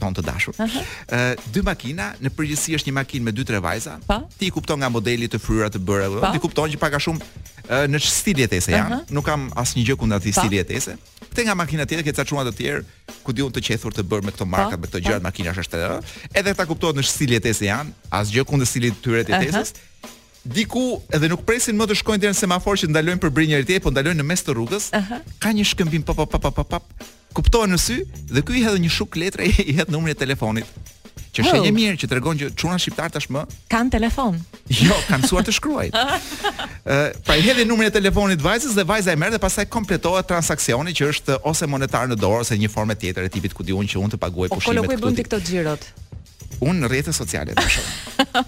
tonë të dashur. Ëh, dy makina, në përgjithësi është një makinë me dy tre vajza. Po. Ti i kupton nga modeli të fryra të bëra, po. ti i kupton që pak a shumë në ç'stil jetese janë. Uh -huh. Nuk kam asnjë gjë kundër atij po. stili jetese. Këtej nga makina tjetër, ke ca çuna të tjerë, ku di un të qethur të bërë me këto marka, me këto gjëra makina është edhe. Edhe ata kuptohet në ç'stil jetese janë, asgjë kundër stilit të tyre të jetesës. Uh -huh diku edhe nuk presin më të shkojnë deri në semafor që ndalojnë përbri njëri-tjetrit, po ndalojnë në mes të rrugës. Uh -huh. Ka një shkëmbim pop pop pop pop pop. kuptohen në sy dhe ky i hedh një shuk letre i hedh numrin e telefonit. Që është e mirë që tregon që çunat shqiptarë tashmë kanë telefon. Jo, kanë mësuar të shkruajnë. Ë, pra i hedhin numrin e telefonit vajzës dhe vajza e merr dhe pastaj kompletohet transaksioni që është ose monetar në dorë ose në një formë tjetër e tipit ku di un që unë të paguaj pushimet. Po Kolo ku i bën ti këto xhirot? Unë në rrjetet sociale i shoh.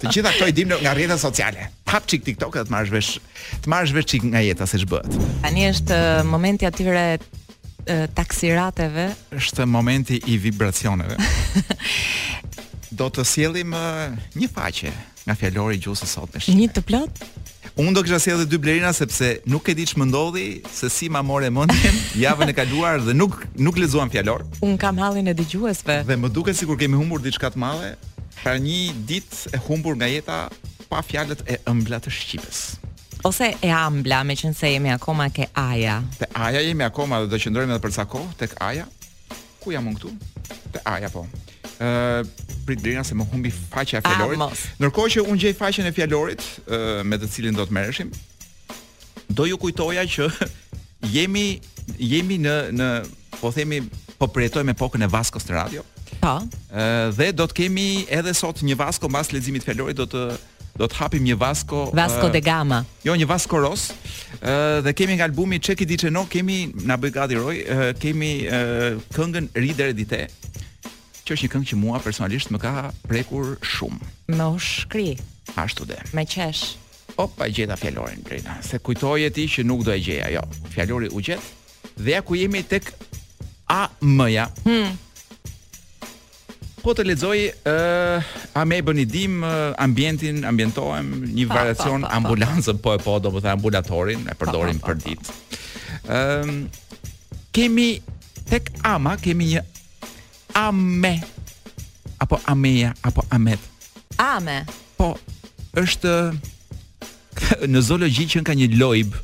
Të gjitha këto i dim nga rrjetet sociale. Hap çik TikTok dhe të marrësh vesh, të marrësh vesh çik nga jeta se ç'bëhet. Tani është momenti i atyre taksirateve. Është momenti i vibracioneve. Do të sjellim një faqe nga fjalori i gjuhës së sotme shqipe. Një të plot? Unë do kisha sjellë dy, Blerina, sepse nuk e di ç'më ndodhi, se si ma more mendjen javën e kaluar dhe nuk nuk lexuam fjalor. Un kam hallin e dëgjuesve. Dhe më duket sikur kemi humbur diçka të madhe pra një ditë e humbur nga jeta pa fjalët e ëmbla të shqipes. Ose e ambla, meqënëse jemi akoma ke A-ja. Te A-ja jemi akoma dhe do qëndrojmë edhe për ca kohë tek A-ja. Ku jam unë këtu? Te A-ja po. Ë uh, prit Blerina se më humbi faqja e ah, fjalorit. Ndërkohë që unë gjej faqen e fjalorit uh, me të cilin do të merreshim, do ju kujtoja që jemi jemi në në po themi po përjetojmë epokën e Vaskos në radio. Po. Ë dhe do të kemi edhe sot një Vasko mbas lezimit të fjalorit do të uh, do të hapim një Vasco Vasco uh, de Gama. Jo, një Vasco Ros. Uh, dhe kemi nga albumi C'è chi dice no, kemi na bëj gati roj, uh, kemi uh, këngën Ridere di te. Që është një këngë që mua personalisht më ka prekur shumë. Me u shkri. Ashtu dhe. Me qesh. Opa, gjeta fjalorin, Drejna. Se kujtoje ti që nuk do e gjeja, jo. Fjalori u gjet. Dhe ja ku jemi tek Am-ja. Hmm. Po të lexoj ë amebën e dimë ambientin, ambientohem, një variacion ambulancën po e po, domethënë ambulatorin e përdorim përditë. Ëm kemi tek ama kemi një ame apo ameja apo ametë. Ame. Po është në zoologji qenka një lojb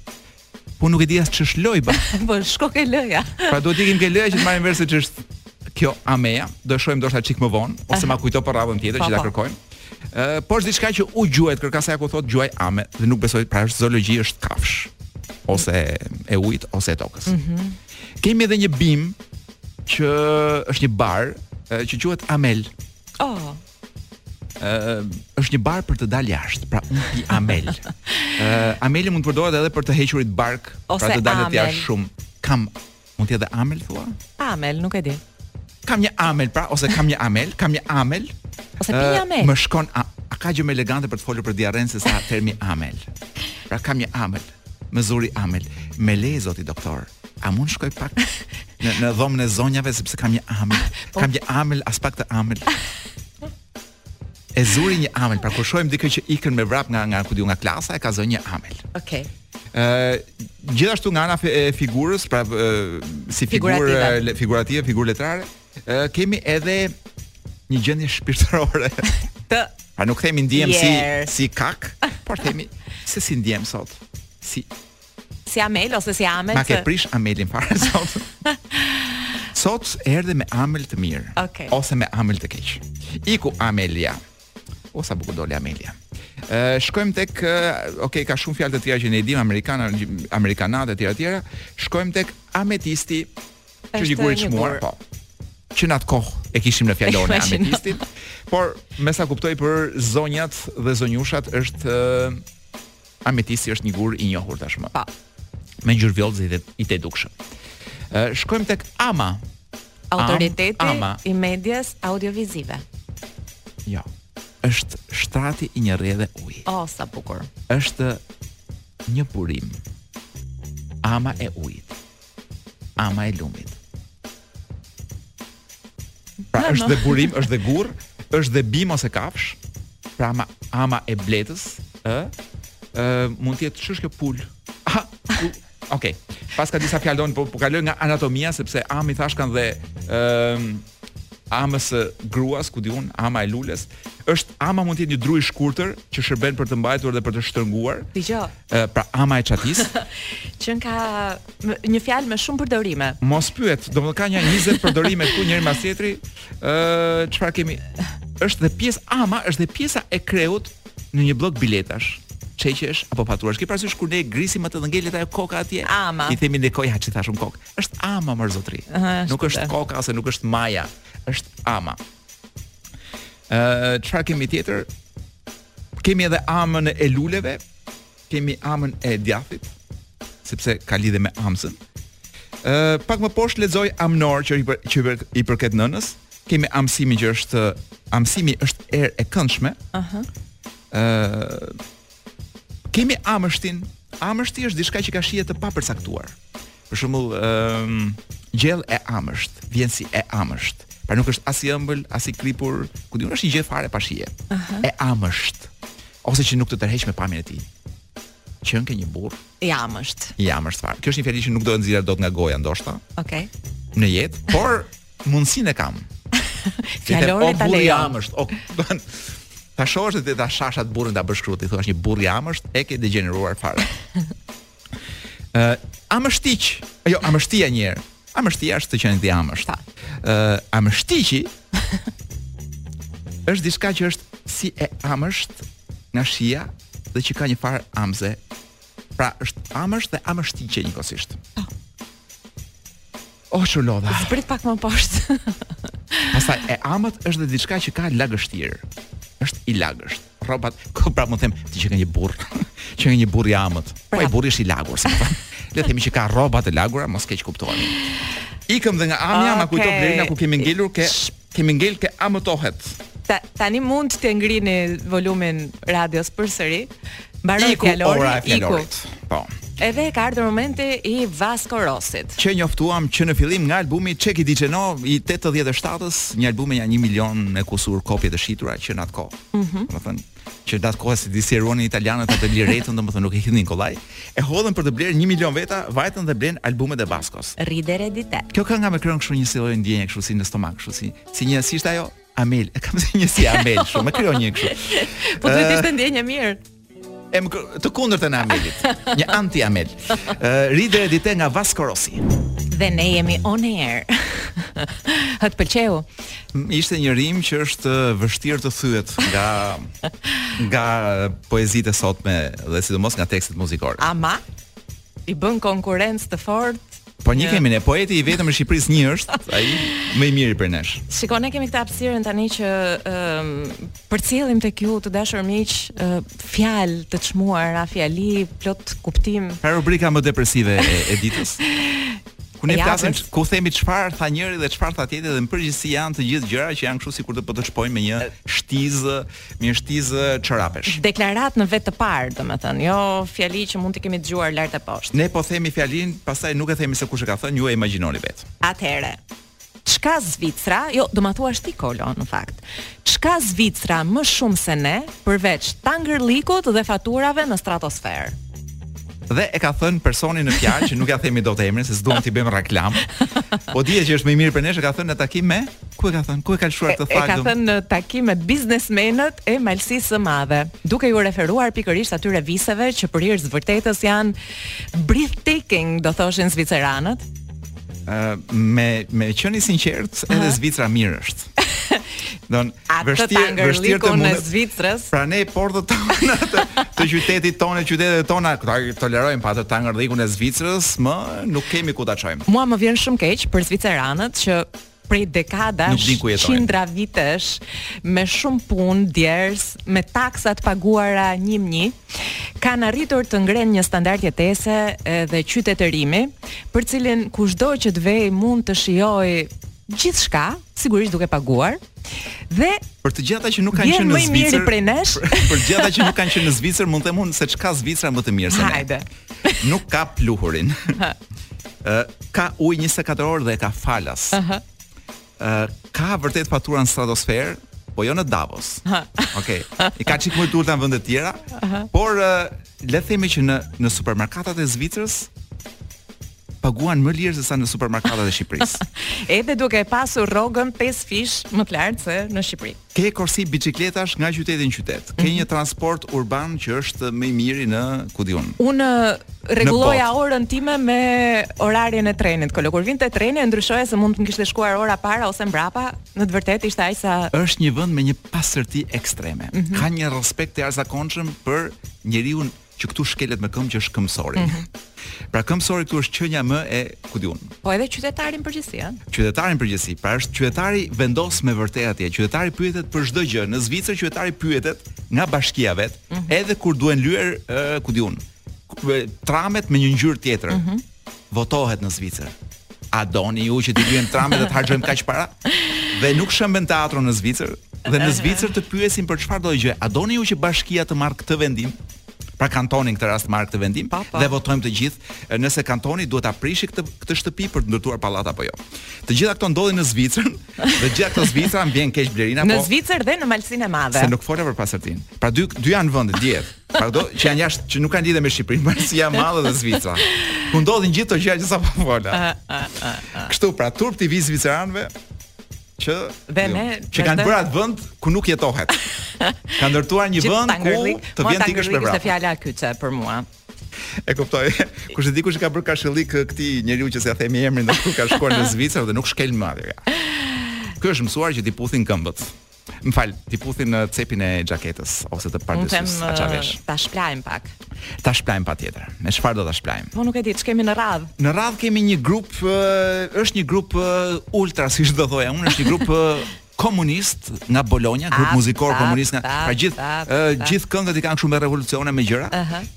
Po nuk e di as ç'është lojba. po shko ke lëja. pra do të ikim ke lëja që të marrim vesh se ç'është kjo Ameja. Do e shohim ndoshta çik më vonë ose ma kujto për radhën tjetër po, që ta po. kërkojmë. Ë, por është diçka që u gjuajtka ja ku thotë gjuaj Ame dhe nuk besoj pra është zoologji është kafshë ose e ujit ose e tokës. Mm -hmm. Kemi edhe një bimë që është një bar që quhet Amel. Oh. Ëh, është një bar për të dalë jashtë, pra unë pi amel. Ëh, ameli mund të përdoret edhe për të hequrit bark, pra Ose pra të dalë të jashtë shumë. Kam mund të jetë amel thua? Amel, nuk e di. Kam një amel pra ose kam një amel, kam një amel. Ose pi një amel. Më shkon a, a ka gjë më elegante për të folur për diarrenë se sa termi amel. Pra kam një amel. Më zuri Amel, me leje zoti doktor, a mund shkoj pak në, në dhomën e zonjave, sepse kam një Amel, po. kam një Amel, aspak të Amel. E zuri një Amel, pra kur shojmë dikë që ikën me vrap nga, nga ku di unë nga klasa, e ka zë një Amel. Okej. Okay. Ë gjithashtu nga ana e figurës, pra si figurë figurative, figurë letrare, Ë kemi edhe një gjendje shpirtërore. Të A nuk themi ndihem si Jer. si kakë, por themi se si ndihem sot. Si si Amel ose si Amel. ma ke se- prish Amelin fare sot. sot erdhe me Amel të mirë Okej. ose me Amel të keq. Iku Amelia. O sa bukur doli Amelia. Ë shkojmë tek ë, okay, ka shumë fjalë të tjera që ne i dimë amerikana, amerikanat e tjera tjera. Shkojmë tek ametisti Gur i çmuar, po. Që në atë kohë e kishim në fjalor ametistin. Por me sa kuptoj për zonjat dhe zonjushat është uh, ametisti është një gur i njohur tashmë. Pa. Me ngjyrë vjollcë dhe i tejdukshëm. Uh, shkojmë tek ama. Autoriteti Am, ama. i medias audiovizive. Jo. Është shtrati i një rrjedhe uji. Oh, sa bukur. Është një burim. Ama e ujit. Ama e lumit. Pra Ama. është dhe burim, është dhe gurrë, është dhe bim ose kafsh. Pra ama, ama e bletës, ë? Ë, mund të jetë ç'është kjo pulë. Ah, pulë. Okej. Paska disa fjalë don, po po kaloj nga anatomia sepse amë i thashkan dhe ë amës së gruas, ku di unë, ama e lules, është ama mund të jetë një dru i shkurtër që shërben për të mbajtur dhe për të shtrënguar. Dëgjoj. Ë pra ama e çatisë. Qenka një fjalë me shumë përdorime. Mos pyet, domethënë ka një 20 përdorime këtu njëri mbas tjetrit. Ë çfarë kemi? Është dhe pjesa ama, është dhe pjesa e kreut në një blok biletash çeqesh apo faturash. Ke parasysh kur ne grisim atë dhe ngelet ajo koka atje? Ama. I themi ne ko, ja çfarë thashë unë kokë. Është ama mor zotri. Nuk është koka ose nuk është maja, është ama. Ë, çfarë kemi tjetër? Kemi edhe amën e luleve, kemi amën e djathit, sepse ka lidhje me amzën. Ë, pak më poshtë lexoj amnor që i për, që i përket nënës. Kemi amësimin që është amësimi është erë e këndshme. Aha. Ë, Kemi amështin. Amështi është diçka që ka shije të papërcaktuar. Për shembull, ëm um, gjellë e amësht, vjen si e amësht. Pra nuk është as i ëmbël, as i kripur, ku di unë është një gjë fare pa shije. Uh -huh. E amësht. Ose që nuk të tërheq me pamjen e tij. Qenke një burrë i amësht. I amësht fare. Kjo është një fjali që nuk do ta nxirrja dot nga goja ndoshta. Okej. Në jetë, por Mundësinë e kam. Fjalori ta lejon. I amësht. Ok. Ta shohësh dhe ta shash atë burrin ta bësh kruti, thua është një burrë i amësht, e ke degjeneruar fare. Ë, uh, amështiq. Jo, amështia një herë. Amështia është të qenët i amësht. Ë, uh, amështiqi është diçka që është si e amësht nga shija dhe që ka një farë amze. Pra është amësht dhe amështiqe njëkohësisht. Po. Oh ç'u lodha. Zbrit pak më poshtë. Pastaj e amët është dhe diçka që ka lagështirë. Është i lagësht. Rrobat, ku pra mund them ti qenke një burrë, qenke një burrë i amët. Po pra. ai burri është i lagur, si po. Le të themi që ka rroba të lagura, mos keqkuptohemi. Ikëm dhe nga amja, okay. ma kujto Blerina ku kemi ngelur ke Kemi ngel ke amëtohet. Ta, tani mund të ngrini volumin radios përsëri. Mbaroi fjalori, iku. Po. Edhe ka ardhur momenti i Vasco Rossit. Që njoftuam që në fillim nga albumi C'è chi dice no i 87-s, një album me nja 1 milion e kusur kopje të shitura që në atë kohë. Mhm. Mm Domethënë, që n'atë kohë se di si e ruanin italianët atë liretën, domethënë nuk e hidhnin kollaj, e hodhën për të blerë 1 milion veta, vajtën dhe blenë albumet e Vascos. Ridere di te. Kjo kënga më krijon kështu një si lloj ndjenje kështu si në stomak kështu si si një si ishte ajo Amel, e kam si një si Amel kështu, më krijon një kështu. Po duhet të ishte ndjenjë e mirë. E më të kundërtën e Amelit Një anti-Amel uh, Ridere di te nga Vasco Rossi Dhe ne jemi on air Hë, të pëlqeu Ishte një rimë që është vështirë të thyhet nga nga poezitë e sotme dhe sidomos nga tekstet muzikore. Ama i bën konkurrencë të fortë Po një kemi ne, poeti i vetëm i Shqipërisë një është, ai më i miri prej nesh. Shikon, ne kemi këtë hapësirën tani që ë um, përcjellim tek ju të dashur miq uh, fjalë të çmuara, fjali plot kuptim. Rubrika më depresive e, e ditës. Ku ne flasim, ku themi çfarë tha njëri dhe çfarë tha tjetri dhe në përgjithësi janë të gjithë gjëra që janë kështu sikur po të shpojnë me një shtizë, me një shtizë çorapesh. Deklarata në vetë të parë, domethënë, jo fjali që mund t'i kemi dëgjuar lart e poshtë. Ne po themi fjalinë, pastaj nuk e themi se kush e ka thënë, ju e imagjinoni vetë. Atëherë, Ç'ka Zvicra, jo, do ma thuash ti Kolo në fakt. Ç'ka Zvicra më shumë se ne, përveç tangërllikut dhe faturave në stratosferë? dhe e ka thënë personi në fjalë që nuk ia themi dot emrin se s'duam t'i bëjmë reklamë. Po dihet që është më i miri për ne, e ka thënë në takim me ku e ka thënë, ku e ka lëshuar këtë faktin. E ka thënë në takim me biznesmenët e Malësisë së Madhe, duke iu referuar pikërisht atyre viseve që për hir të vërtetës janë breathtaking, do thoshin zviceranët. Uh, me me qenë i sinqertë, edhe Zvicra mirë është. Don vështirë vështirë ta mundësh Zvicrën. Pra ne për hotelet tona të, të qytetit tonë, qyteteve tona, ta tolerojmë pak atë tangërllikun e Zvicrës, më nuk kemi ku ta çojmë. Mua më vjen shumë keq për zviceranët që prej dekadash, qindra vitesh, me shumë punë, djersë, me taksa të paguara një më një, kanë arritur të ngrenë një standart jetese dhe qytetërimi, për të cilin kushdo që të vejë mund të shijojë gjithçka, sigurisht duke paguar, dhe për të gjithë ata që nuk kanë qenë në Zvicër, për, për gjithë ata që nuk kanë qenë në Zvicër, mund të them se ç'ka Zvicra më të mirë se ne. Hajde. Nuk ka pluhurin. Ë ka ujë 24 orë dhe e ka falas. Aha. Ë ka vërtet fatura në stratosferë, po jo në Davos. Okej. Okay. I ka çik më të ulta në vende të tjera, por le të themi që në në supermarketat e Zvicrës paguan më lirë se sa në supermarketet e Shqipërisë. Edhe duke e pasur rrogën 5 fish më të lartë se në Shqipëri. Ke korsi biçikletash nga qyteti në qytet. Ke mhm. një transport urban që është më i miri në ku di unë. Unë rregulloja orën time me orarin e trenit. Kolo kur vinte treni e ndryshoja se mund të kishte shkuar ora para ose mbrapa. Në të vërtetë ishte aq sa Është një vend me një pastërti ekstreme. Mm -hmm. Ka një respekt të jashtëzakonshëm për njeriun që këtu shkelet me këmbë që është këmbësori. Mm -hmm. Pra këmbësori këtu është qenia më e, ku di unë. Po edhe qytetari në përgjithësi, ëh. Qytetari në përgjithësi, pra është qytetari vendos me vërtet atje. Qytetari pyetet për çdo gjë. Në Zvicër qytetari pyetet nga bashkia vetë, mm -hmm. edhe kur duhen lyer, ëh, ku di unë, tramet me një ngjyrë tjetër. Mm -hmm votohet në Zvicër. A doni ju që të lyhen tramet dhe të harxhojmë kaq para? Dhe nuk shemben teatro në Zvicër dhe në Zvicër të pyesin për çfarëdo gjë. A doni ju që bashkia të marrë këtë vendim? Pra kantoni në këtë rast merr këtë vendim pa, po, pa. Po. dhe votojmë të gjithë nëse kantoni duhet ta prishë këtë këtë shtëpi për të ndërtuar pallat apo jo. Të gjitha këto ndodhin në Zvicër, dhe gjithë këto Zvicra më vjen keq Blerina po. Në Zvicër dhe në Malësinë e Madhe. Se nuk fola për pasardin. Pra dy dy janë vende diet. Pra dy që janë jashtë, që nuk kanë lidhje me Shqipërinë, Malësia e Madhe dhe Zvicra. Ku ndodhin gjithë këto gjëra që sapo fola. Kështu pra, turp t'u vijë zviceranëve që dhe jo, ne që kanë bërë atë vend ku nuk jetohet. Ka ndërtuar një vend ku të vjen të ikësh për mbrapa. Kjo është fjala kyçe për mua. E kuptoj. Kush e di kush ia ka bërë karshillëk këtij njeriu që s'ia themi emrin, diku ka shkuar në Zvicër dhe nuk shkel më atje. Ky është mësuar që t'i puthin këmbët. Më fal, t'i puthin cepin e xhaketës ose të pardesysë, a ça vesh? Ta shpëlajmë pak. Ta shpëlajmë patjetër. Me çfarë do ta shpëlajmë? Po nuk e di, ç'kemi në radhë? Në radhë kemi një grup, është një grup ultra, siç do thoja unë, është një grup komunist nga Bologna, grup muzikor komunist nga pra gjithë gjithë këngët i kanë kështu me revolucione me gjëra.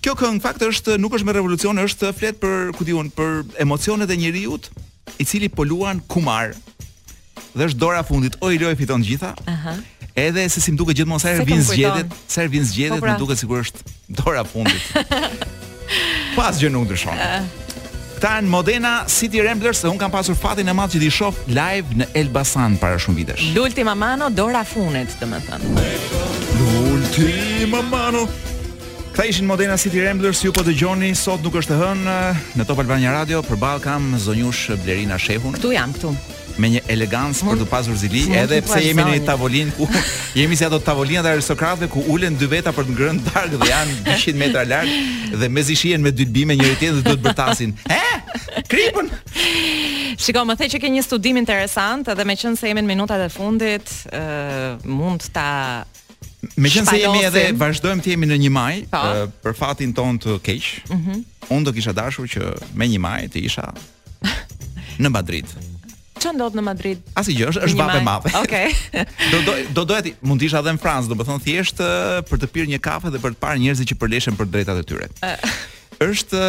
Kjo këngë në fakt është nuk është me revolucion, është flet për ku di unë për emocionet e njeriut i cili po luan kumar Dhe është dora e fundit, o i lë o i fiton të gjitha. Aha. Edhe seç më duket gjithmonë sa herë vijnë zgjedhjet, sa herë vijnë zgjedhjet, po pra. më duket sikur është dora e fundit. Po asgjë nuk ndryshon. Këta janë Modena City Ramblers dhe unë kam pasur fatin e madh që t'i shoh live në Elbasan para shumë vitesh. L'ultima mano, dora e fundit, domethënë. L'ultima mano, Këta ishin Modena City Ramblers, ju po dëgjoni, sot nuk është e hënë, në Top Albania Radio, përballë kam zonjushë Blerina Shehun. Këtu jam, këtu. me një elegancë për të pasur zili, edhe pse jemi në një tavolinë ku jemi si ato tavolina të aristokratëve ku ulen dy veta për të ngrënë darkë dhe janë 200 metra larg dhe mezi shihen me dylbi me njëri tjetrin dhe do të bërtasin. Hë? Kripën. Shiko, më the që ke një studim interesant dhe me qënë se jemi në minutat e fundit, uh, mund ta Me qënë se jemi edhe vazhdojmë të jemi në një maj uh, Për fatin tonë të keq mm -hmm. Unë do kisha dashur që me një maj të isha në Madrid. Ç'a ndodh në Madrid? Asnjë gjë, është është vapë e madhe. Okej. do do do doja ti mund të isha edhe në Francë, domethënë thjesht për të pirë një kafe dhe për të parë njerëzit që përleshen për drejtat e tyre. është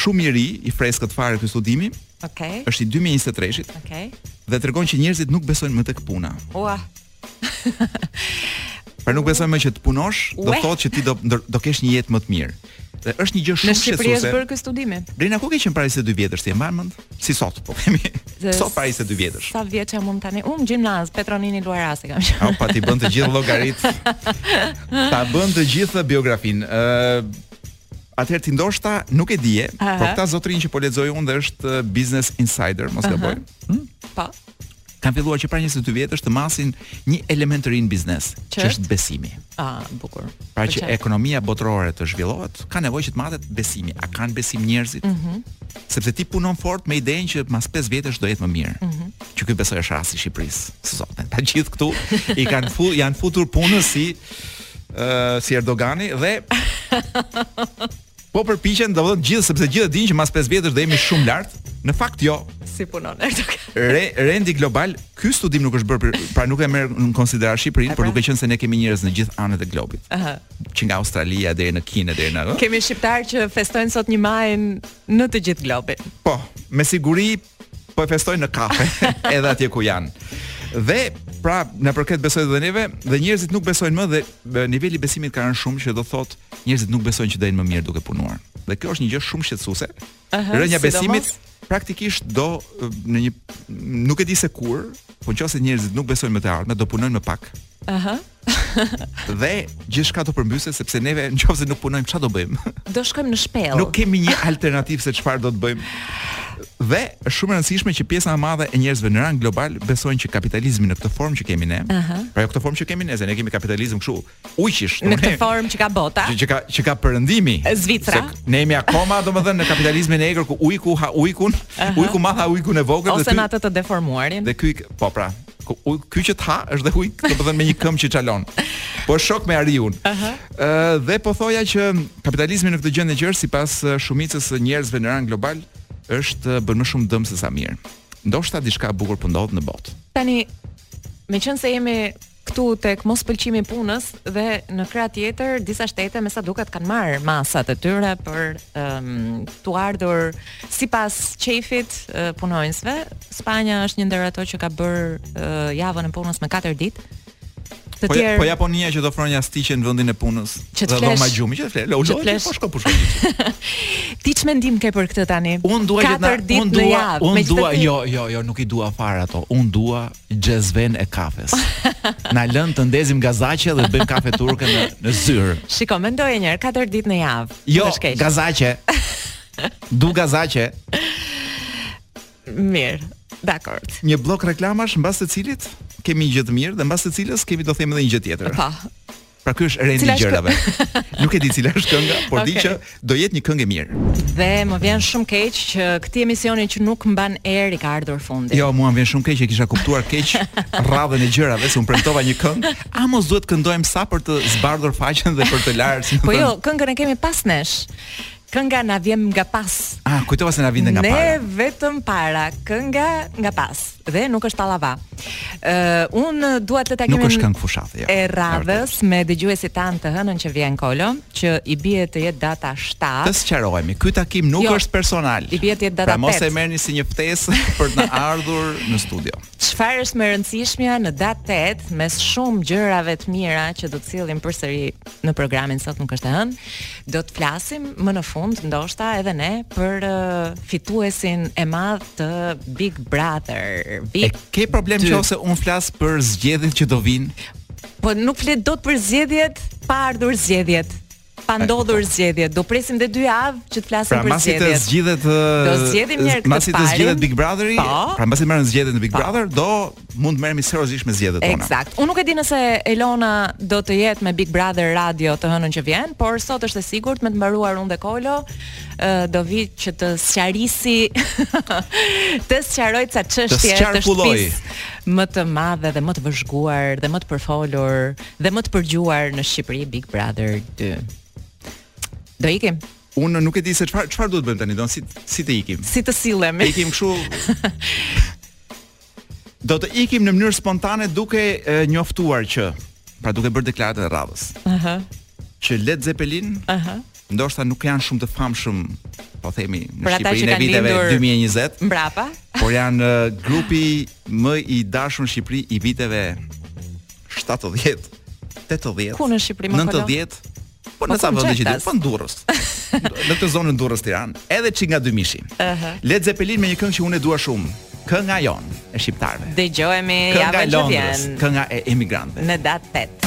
shumë i ri, i freskët fare ky studimi. Okej. Okay. Është i 2023-shit. Okej. Okay. Dhe tregon që njerëzit nuk besojnë më tek puna. Ua. Pra nuk besojnë më që të punosh, do të thotë që ti do do kesh një jetë më të mirë. Dhe është një gjë shumë shqetësuese. Në Shqipëri është bërë ky studimi. Brenda ku ke qenë para 22 vjetësh ti e mban mend? Si sot, po themi. Sot para 22 vjetësh. Sa vjeç jam unë tani? Në gjimnaz, Petro Nini Luarasi kam qenë. Opa, t'i bën të gjitha llogaritë. Ta bën të gjithë biografinë. Ë Atëherë ti ndoshta nuk e dije, por këta zotrinjtë që po lexoj unë dhe është Business Insider, mos gaboj. Hm? Po. kanë filluar që para 22 vjetësh të masin një element të ri në biznes, që është besimi. Ah, bukur. Pra që ekonomia botërore të zhvillohet, ka nevojë që të matet besimi. A kanë besim njerëzit? Mm -hmm. Sepse ti punon fort me idenë që pas 5 vjetësh do jetë më mirë. Mm -hmm. Që ky besoj është rasti i Shqipërisë. Sot, të gjithë këtu i kanë fut, janë futur punës si uh, si Erdogani dhe Po përpiqen, domethënë gjithë sepse gjithë e dinë që mas 5 vjetësh do jemi shumë lart. Në fakt jo. Si punon Erdogan? Re, rendi global, ky studim nuk është bërë për, pra nuk e merr në konsideratë Shqipërinë, por pra. duke qenë se ne kemi njerëz në gjithë anët e globit. Aha. Që nga Australia deri në Kinë deri në. Kemi shqiptarë që festojnë sot një majin në të gjithë globin. Po, me siguri po e festojnë në kafe, edhe atje ku janë. Dhe pra na përket besoj dhe neve dhe njerëzit nuk besojnë më dhe niveli i besimit ka rënë shumë që do thotë njerëzit nuk besojnë që do jenë më mirë duke punuar. Dhe kjo është një gjë shumë shqetësuese. Rënia e besimit praktikisht do në një nuk e di se kur, po në qoftë se njerëzit nuk besojnë më te e ardhmja, do punojnë më pak. Aha. dhe gjithçka do përmbyset sepse neve në qoftë se nuk punojmë ça do bëjmë? Do shkojmë në shpellë. Nuk kemi një alternativë se çfarë do të bëjmë. Dhe është shumë e rëndësishme që pjesa e madhe e njerëzve në rang global besojnë që kapitalizmi në këtë formë që kemi ne, uh -huh. pra jo këtë formë që kemi ne, se ne kemi kapitalizëm kështu, ujqish. Në këtë formë që ka bota. Që, që ka që ka perëndimi. Zvicra. Ne jemi akoma domethënë në kapitalizmin e egër ku ujku ha ujkun, uh -huh. ujku i madh ha ujkun e vogël. Ose në atë të deformuarin. Dhe ky po pra, Ujk, ky që të ha është dhe ujk, domethënë me një këmbë që çalon. Po, është shok me ariun. Uh -huh. uh, dhe po thoja që kapitalizmi në këtë gjendje që është, si pas shumicës së njerëzve në rang global, është bën më shumë dëm se sa mirë. Ndoshta diçka e bukur po ndodh në botë. Tani, meqenëse jemi këtu tek mospëlqimi i punës dhe në krah tjetër disa shtete me sa duket kanë marrë masat e tyre për um, ehm, t'u ardhur sipas qejfit punonjësve, Spanja është një ndër ato që ka bërë javën e punës me 4 ditë. Të po tjerë Po Japonia që të ofron një astiqe në vendin e punës. Që të flesh. gjumi që të flesh. Që të flesh. Po shko po shko. Ti ç'mendim ke për këtë tani? Unë dua që të unë dua, unë dua, jo, jo, jo, nuk i dua fare ato. Unë dua xhezven e kafes. Na lënë të ndezim gazaqe dhe bëjmë kafe turke në në zyrë. Shiko, mendoje një herë 4 ditë në javë. Jo, gazaqe. Du gazaqe. Mirë. Dakor. Një blok reklamash mbas të cilit kemi një gjë të mirë dhe mbas të cilës kemi do them edhe një gjë tjetër. Po. Pra ky është rendi i gjërave. Nuk e di cila është kënga, por okay. di që do jetë një këngë e mirë. Dhe më vjen shumë keq që këtij emisioni që nuk mban erë i ka ardhur fundi. Jo, mua më vjen shumë keq që kisha kuptuar keq radhën e gjërave, se unë premtova një këngë, a mos duhet këndojmë sa për të zbardhur faqen dhe për të larë. Si? Po jo, këngën e kemi pas nesh. Kënga na vjen nga pas. Ah, kujtova se na vinte nga para. Ne vetëm para, kënga nga pas dhe nuk është tallava. Ë, uh, unë dua ta lë takimin Nuk është këngë fushate, jo. E radhës me dëgjuesit tanë të hënën që vjen Kolo, që i bie të jetë data 7. Të sqarohemi, ky takim nuk jo, është personal. I bie të jetë data 8. Pra mos e merrni si një ftesë për të ardhur në studio. Çfarë është më e rëndësishmja në datë tetë mes shumë gjërave të mira që do të sjellim përsëri në programin Sot nuk është e hënë. Do të flasim më në fund ndoshta edhe ne për uh, fituesin e madh të Big Brother. Big, e ke problem nëse unë flas për zgjedhjet që do vijnë? Po nuk flet dot për zgjedhjet pa ardhur zgjedhjet. pa ndodhur zgjedhjet. Do presim dhe dy javë që të flasim pra, për zgjedhjet. Pra masi të zgjidhet do zgjedhim një herë këtë Masi të zgjidhet Big Brotheri, po. pra masi të marrin zgjedhjet në Big po. Brother, do mund të merremi seriozisht me zgjedhjet tona. Eksakt. Unë nuk e di nëse Elona do të jetë me Big Brother Radio të hënën që vjen, por sot është e sigurt me të mbaruar unë dhe Kolo, do vijë që të sqarisi të sqarojë ca çështje të shtëpisë më të madhe dhe më të vëzhguar dhe më të përfolur dhe më të përgjuar në Shqipëri Big Brother 2. Do ikim. Unë nuk e di se çfarë çfarë duhet bëjmë tani, do si si të ikim. Si të sillemi. Ikim kështu. do të ikim në mënyrë spontane duke e, njoftuar që pra duke bërë deklaratën e radhës. Aha. Uh -huh. Që Led Zeppelin, aha, uh -huh. ndoshta nuk janë shumë të famshëm po themi në pra Shqipërinë e viteve 2020. Mbrapa. Por janë uh, grupi më i dashur në Shqipëri i viteve 70, 80. Ku në Shqipëri më 90. Po në disa vende që di, po në Durrës. Në këtë zonën Durrës Tiranë, edhe çik nga Dymishi. Ëh. Uh -huh. Led Zeppelin me një këngë që unë e dua shumë. Kënga jonë e shqiptarëve. Dëgjohemi javën që vjen. Kënga e emigrantëve. Në datë 8.